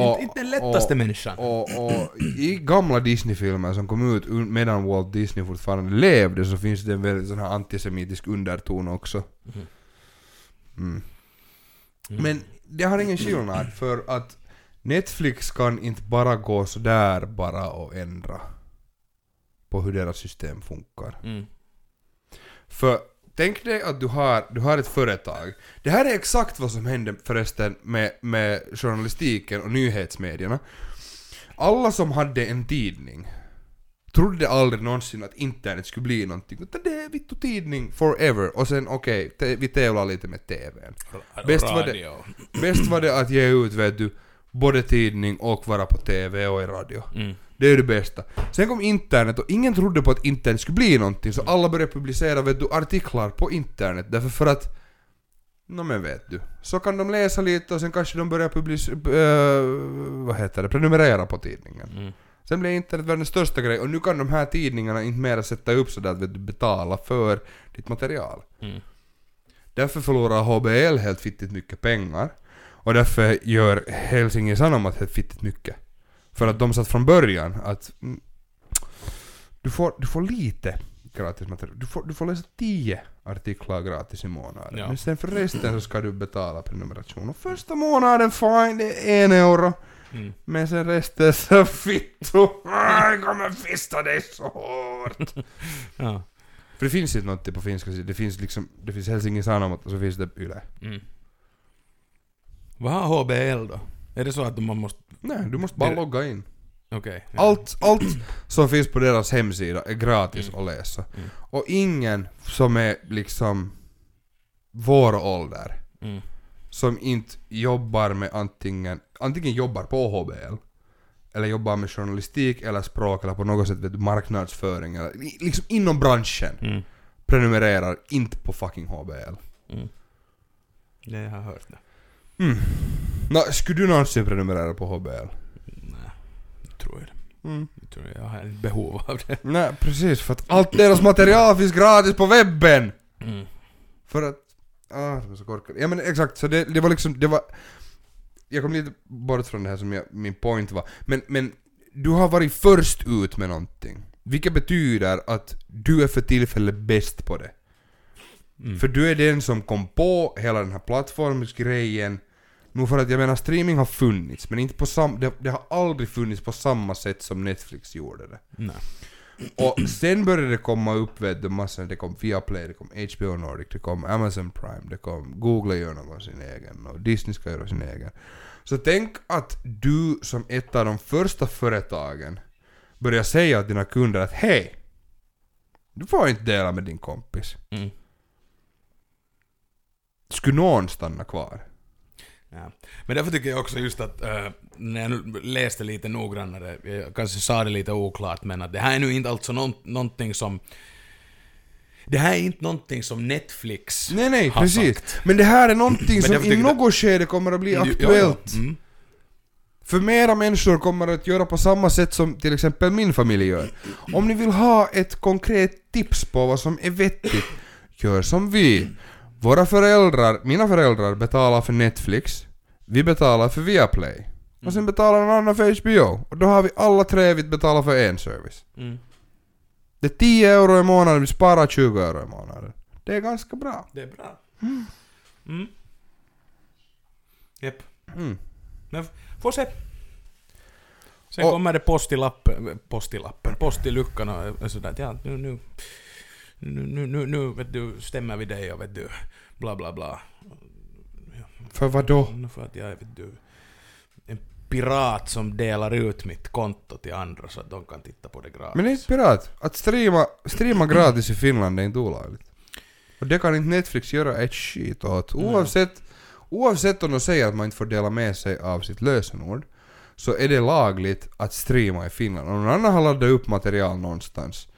Och- inte den lättaste och- människan. Och, och i gamla Disney-filmer som kom ut medan Walt Disney fortfarande levde så finns det en väldigt sån här antisemitisk underton också. Mhm. Mm. Mm. Men det har ingen skillnad för att Netflix kan inte bara gå sådär bara och ändra på hur deras system funkar. Mm. För tänk dig att du har, du har ett företag. Det här är exakt vad som hände förresten med, med journalistiken och nyhetsmedierna. Alla som hade en tidning trodde aldrig någonsin att internet skulle bli någonting. Utan det är vittu tidning forever. Och sen okej, te- vi tävlar lite med TVn. Bäst var det-. Bäst var det att ge ut vet du, både tidning och vara på TV och i radio. Mm. Det är det bästa. Sen kom internet och ingen trodde på att internet skulle bli någonting så alla började publicera vet du, artiklar på internet därför för att Nå men vet du. Så kan de läsa lite och sen kanske de börjar publicera... vad heter det? Prenumerera på tidningen. Mm. Sen blev internet världens största grej och nu kan de här tidningarna inte mera sätta upp sådär att du, betala för ditt material. Mm. Därför förlorar HBL helt fittigt mycket pengar. Och därför gör Helsingin Sanomat helt fittigt mycket. För att de satt från början att mm, du, får, du får lite gratis material. Du får, du får läsa 10 artiklar gratis i månaden. Ja. Men sen för resten så ska du betala prenumeration. Och första månaden fine, det är en euro. Mm. Men sen resten så fitto. Jag kommer fista dig så hårt. Ja. För det finns inte något på finska. Det finns liksom, det finns Helsingin Sanomat och så finns det Yle. Mm. Vad har HBL då? Är det så att man måste... Nej, du måste bara Det- logga in. Okej. ja. Allt, allt som finns på deras hemsida är gratis Mm. att läsa. Mm. Och ingen som är liksom vår ålder, Mm. som inte jobbar med antingen, antingen jobbar på HBL, eller jobbar med journalistik eller språk eller på något sätt vet du, marknadsföring eller liksom inom branschen Mm. prenumererar inte på fucking HBL. Mm. Det jag har hört det. Mm. Nå, skulle du någonsin prenumerera på HBL? Nej, jag tror jag det. Mm. Jag tror jag har ett behov av det. Nej, precis för att allt deras material finns gratis på webben! Mm. För att... Ah, så korkade. Ja men exakt, så det, det var liksom, det var... Jag kom lite bort från det här som jag, min point var. Men, men du har varit först ut med någonting. Vilket betyder att du är för tillfället bäst på det. Mm. För du är den som kom på hela den här plattformsgrejen. Nu för att jag menar streaming har funnits, men inte på sam, det, det har aldrig funnits på samma sätt som Netflix gjorde det. Nej. Och sen började det komma upp vet du massor, det kom Viaplay, det kom HBO Nordic, det kom Amazon Prime, det kom Google gör någon sin egen och Disney ska göra sin egen. Så tänk att du som ett av de första företagen börjar säga till dina kunder att hej, du får inte dela med din kompis. Mm. Skulle någon stanna kvar? Ja. Men därför tycker jag också just att äh, när jag nu läste lite noggrannare, jag kanske sa det lite oklart, men att det här är nu inte alltså någon, någonting som... Det här är inte någonting som Netflix Nej, nej, har precis. sagt. Men det här är någonting som i något skede kommer att bli Ja, ja. aktuellt. Mm. För mera människor kommer att göra på samma sätt som till exempel min familj gör. Om ni vill ha ett konkret tips på vad som är vettigt, gör som vi. Våra föräldrar, mina föräldrar betalar för Netflix, vi betalar för Viaplay. Och sen betalar någon annan för HBO. Och då har vi alla tre vi betalar för en service. Mm. Det är 10 euro i månaden, vi sparar 20 euro i månaden. Det är ganska bra. Det är bra. Mm. Japp. Mm. Men får se. Sen Och- kommer det post i lappen, post i lappen, post i luckan och sådär. Ja, nu, nu, nu, nu, nu, vet du, stämmer vi dig och vet du, bla bla bla. För vad då? För att jag är vet du, en pirat som delar ut mitt konto till andra så att de kan titta på det gratis. Men det är inte pirat. Att streama, streama gratis i Finland är inte olagligt. Och det kan inte Netflix göra ett skit åt. Oavsett, oavsett om de säger att man inte får dela med sig av sitt lösenord, så är det lagligt att streama i Finland. Om någon annan har laddat upp material någonstans,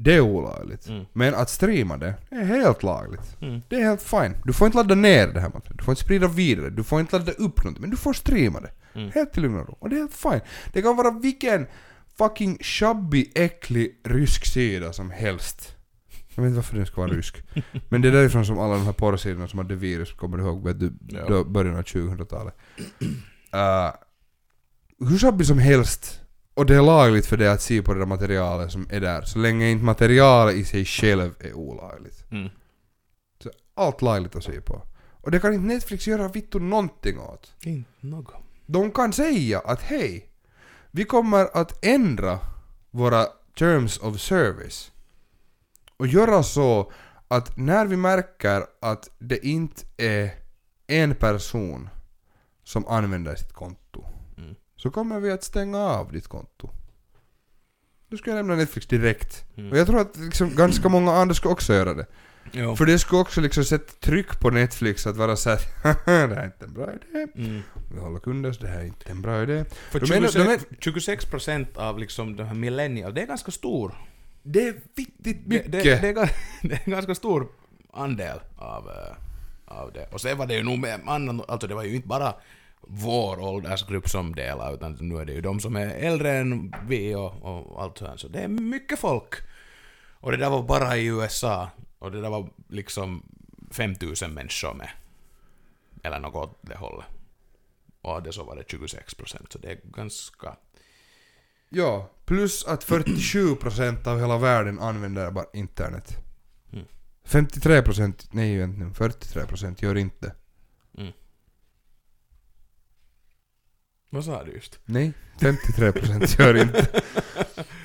det är olagligt. Mm. Men att streama det, är helt lagligt. Mm. Det är helt fine. Du får inte ladda ner det här materialet, du får inte sprida vidare, du får inte ladda upp något, men du får streama det. Mm. Helt i lugn och ro. Och det är helt fine. Det kan vara vilken fucking shabby, äcklig rysk sida som helst. Jag vet inte varför den ska vara rysk. Men det är därifrån som alla de här porrsidorna som hade virus, kommer du ihåg, vet du, Ja. början av 2000-talet. Uh, hur shabby som helst. Och det är lagligt för det att se på det där materialet som är där. Så länge inte materialet i sig själv är olagligt. Mm. Så allt lagligt att se på. Och det kan inte Netflix göra vittu någonting åt. Inte något. De kan säga att hej, vi kommer att ändra våra terms of service och göra så att när vi märker att det inte är en person som använder sitt konto Mm. Så kommer vi att stänga av ditt konto. Då ska lämna Netflix direkt. Mm. Och jag tror att liksom ganska många andra ska också göra det. Jo. För det skulle också liksom sätta tryck på Netflix att vara såhär det här är inte en bra idé. Mm. Vi håller kunder så det här är inte en bra idé. För De menar- 26, de är- 26 procent av liksom de här millennial, det är ganska stor. Det är viktigt Det, mycket. det, det, är, ga- det är en ganska stor andel av, eh, av det. Och sen var det ju nog med annan, alltså det var ju inte bara vår åldersgrupp som delade, utan nu är det ju de som är äldre än vi och, och allt sånt. Så det är mycket folk. Och det där var bara i USA. Och det där var liksom 5000 människor med. Eller något åt det hållet. Och det så var det 26 procent, så det är ganska... Ja, plus att 47% av hela världen använder bara internet. Mm. 53% nej egentligen, 43% gör inte. Vad sa du just? Nej, 53% gör inte.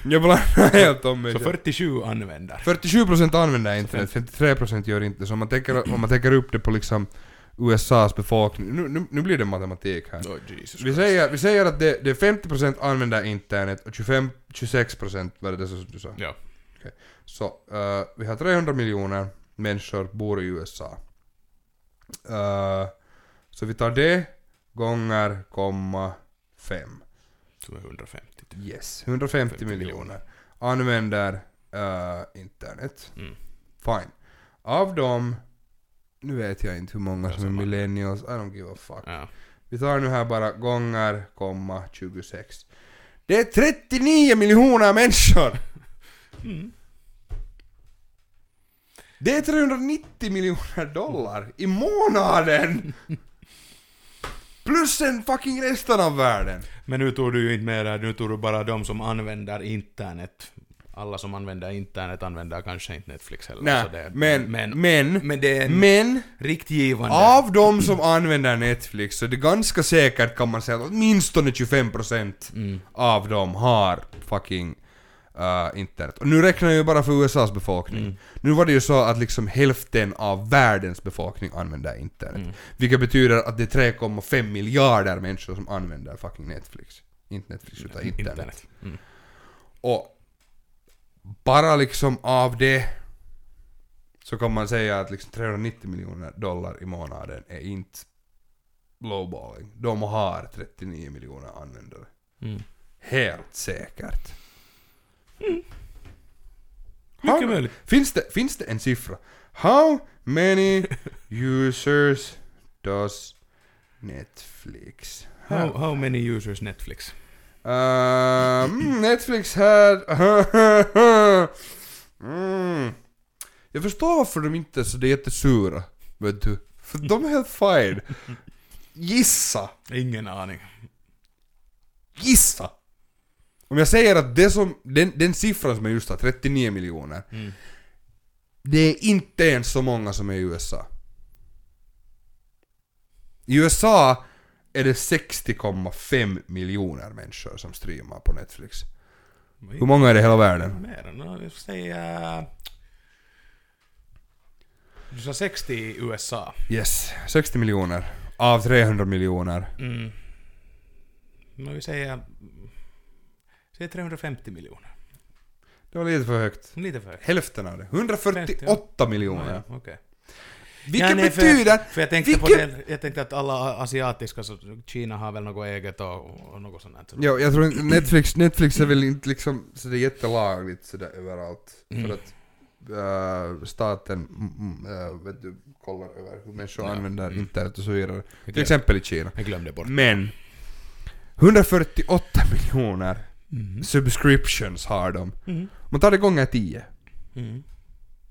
Jag blandar helt om mig Så själv. 47 använder. 47% använder internet, 53% gör inte. Så om man tänker, om man tänker upp det på liksom USAs befolkning, nu, nu, nu blir det matematik här. Oh, Jesus Vi säger, vi säger att det, det är 50% använder internet och 25, 26% var det det som du sa? Ja. Så eh, vi har 300 miljoner människor bor i USA. Eh, så vi tar det gånger komma 5. Som är 150 typ. Yes, 150 50 miljoner använder eh, internet. Mm. Fine. Av dem, nu vet jag inte hur många som är millennials, I don't give a fuck. Ja. Vi tar nu här bara gånger, komma 26. Det är 39 miljoner människor! Mm. Det är 390 miljoner dollar i månaden! Plus en fucking resten av världen. Men nu tog du ju inte det, nu tog du bara de som använder internet. Alla som använder internet använder kanske inte Netflix heller. Nej, så det, men, men, men, men det är en men, riktgivande... av de som använder Netflix så är det ganska säkert kan man säga att åtminstone 25% Mm. av dem har fucking uh, internet. Och nu räknar jag ju bara för USAs befolkning. Mm. Nu var det ju så att liksom hälften av världens befolkning använder internet. Mm. Vilket betyder att det är 3,5 miljarder människor som använder fucking Netflix. Inte Netflix utan internet. Mm. Och bara liksom av det så kan man säga att liksom 390 miljoner dollar i månaden är inte lowballing. De har 39 miljoner användare. Mm. Helt säkert. How- Mycket möjligt. Finns det, finns det en siffra? How many users does Netflix How, have? how many users Netflix? Um, Netflix had... mm. Jag förstår varför de inte är så det är jättesura. Vet du? För de är helt fine. Gissa! Ingen aning. Gissa! Om jag säger att det som, den, den siffran som jag just har, 39 miljoner. Mm. Det är inte ens så många som är i USA. I USA är det 60,5 miljoner människor som streamar på Netflix. Hur många är det i hela världen? Mer än, jag säga... Du sa 60 i USA. Yes, 60 miljoner. Av 300 miljoner. Mm. Men vi säger... Säg 350 miljoner. Det var lite för högt. Lite för högt. Hälften av det. 148 miljoner. Ja, okej. Vilket Ja, nej, för- betyder... För jag tänkte, på vilket- det, jag tänkte att alla asiatiska, så Kina har väl något eget och, och något sånt där. Ja, jag tror inte- Netflix, Netflix är väl inte liksom så det är jättelagligt sådär överallt. Mm. För att äh, staten mm, äh, vet du, kollar över hur människor Ja. använder Mm. internet och så vidare. Till exempel i Kina. Jag glömde bort. Men 148 miljoner Mm. subscriptions har de. Mm. Man tar det gånger 10. Mm.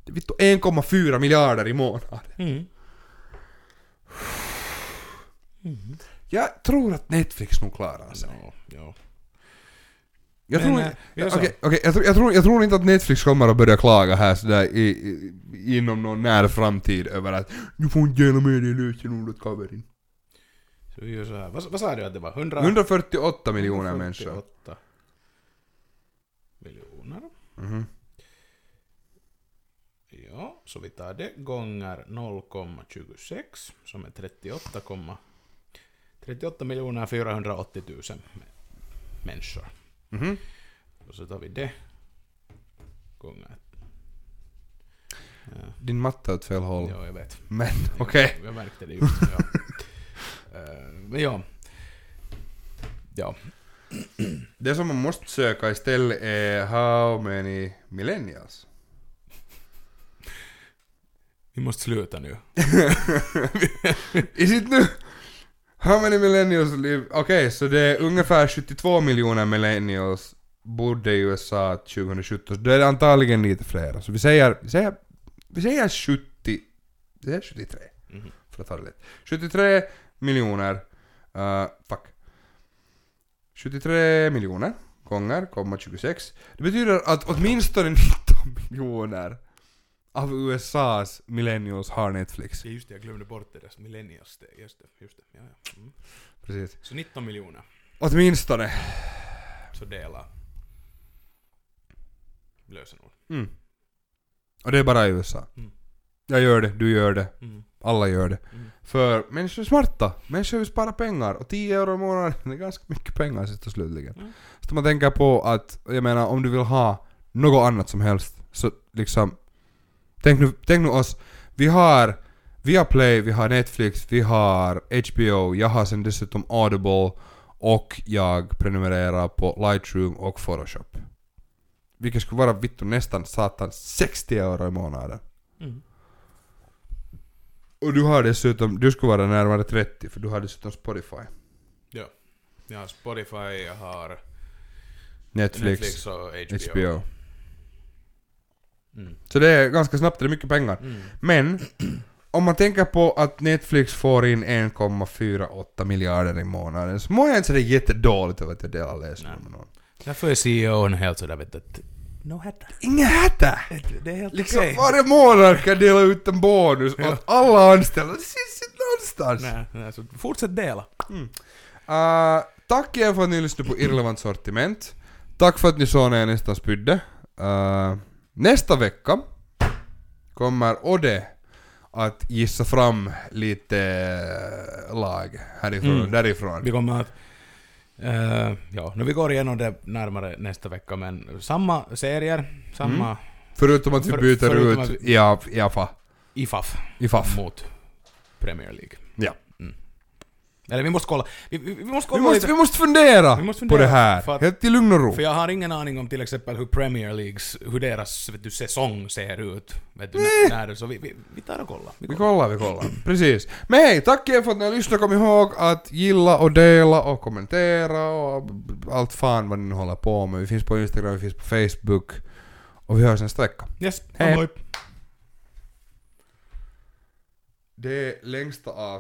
Det är vittu 1,4 miljarder i månaden. Mm. Mm. Jag tror att Netflix nog klarar sig. Ja, ja. Jag Men, tror, äh, så. okej, okej, jag, tror, jag, tror, jag tror inte att Netflix kommer att börja klaga här sådär i, i, inom någon nära framtid över att du får inte gärna med dig lösenordet kaverin. Så vi gör så här. Vad, vad sa du att det var? 100, 148 miljoner människor. 148 miljoner. Mhm. Ja, så vi tar det gånger 0,26 som är 38, 38 miljoner 480 000 mä- människor. Mhm. Och så tar vi det gånger... Ja, Din matte är åt fel håll. ja jag vet. Men okej. Jag märkte det just. Ja. Eh, Men ja. Ja. Det som man måste söka istället är how many millennials? Vi måste sluta nu. Is it nu? How many millennials live? Okej, så det är ungefär 72 miljoner millennials bodde i USA 2017. Så det är antagligen lite fler. Så vi säger, vi säger, vi säger 70, vi säger 73. Mhm. För att ta det lätt. 73 miljoner, uh, fuck. 73 miljoner gånger, komma 26. Det betyder att åtminstone 19 miljoner av USAs millennials har Netflix. Ja, just det, jag glömde bort det där millennials. Just det, just det. Ja, ja. Mm. Precis. Så 19 miljoner. Åtminstone. Så dela. Lösenord. Mm. Och det är bara i USA. Mm. Jag gör det, du gör det, Mm. alla gör det. Mm. För människor är smarta, människor vill spara pengar och 10 euro i månaden är ganska mycket pengar sist och slutligen. Mm. Så man tänker på att, jag menar om du vill ha något annat som helst så liksom Tänk nu, tänk nu oss, vi har Viaplay, vi har Netflix, vi har HBO, jag har sen dessutom Audible och jag prenumererar på Lightroom och Photoshop. Vilket skulle vara vittu nästan satan 60 euro i månaden. Mm. Och du har dessutom, du skulle vara närmare 30 för du har dessutom Spotify, Ja. Jag har Spotify, jag har Netflix, Netflix och HBO. HBO. Mm. Så det är ganska snabbt, det är mycket pengar. Mm. Men om man tänker på att Netflix får in 1,48 miljarder i månaden så mår jag inte sådär jättedåligt över att jag delar Nej. med någon. Därför är CEOn helt sådär vet du No hatta. Inga hätta! Det är helt Liksom okej. varje månad kan dela ut en bonus Ja. åt alla anställda. Det syns inte någonstans. Nej, nej, så fortsätt dela. Uh, tack igen för att ni lyssnade på Irrelevant sortiment. Tack för att ni såg när jag nästan spydde. Uh, nästa vecka kommer Ode att gissa fram lite lag härifrån Mm. därifrån. Vi kommer att... eh, ja, nu vi går igenom det närmare nästa vecka, men samma serier, samma Förutom att vi För- byter ut att vi- IAF, IAFA. IFAF IFAF. mot Premier League. Ja. Eller vi måste kolla. Vi, vi, vi måste Vi kolla måste, lite. vi måste fundera Vi måste på det fundera, här. att- Helt i lugn och ro. För jag har ingen aning om till exempel hur Premier Leagues, hur deras vet du, säsong ser ut. Vet du, när, när, så vi, vi, vi tar och kollar. Vi Vi kollar. kollar, vi kollar. Precis. Men hej, tack er för att ni har lyssnat. Kom ihåg att gilla och dela och kommentera och allt fan vad ni nu håller på med. Vi finns på Instagram, vi finns på Facebook. Och vi hörs nästa vecka. Yes, Hej. hej. Det längsta av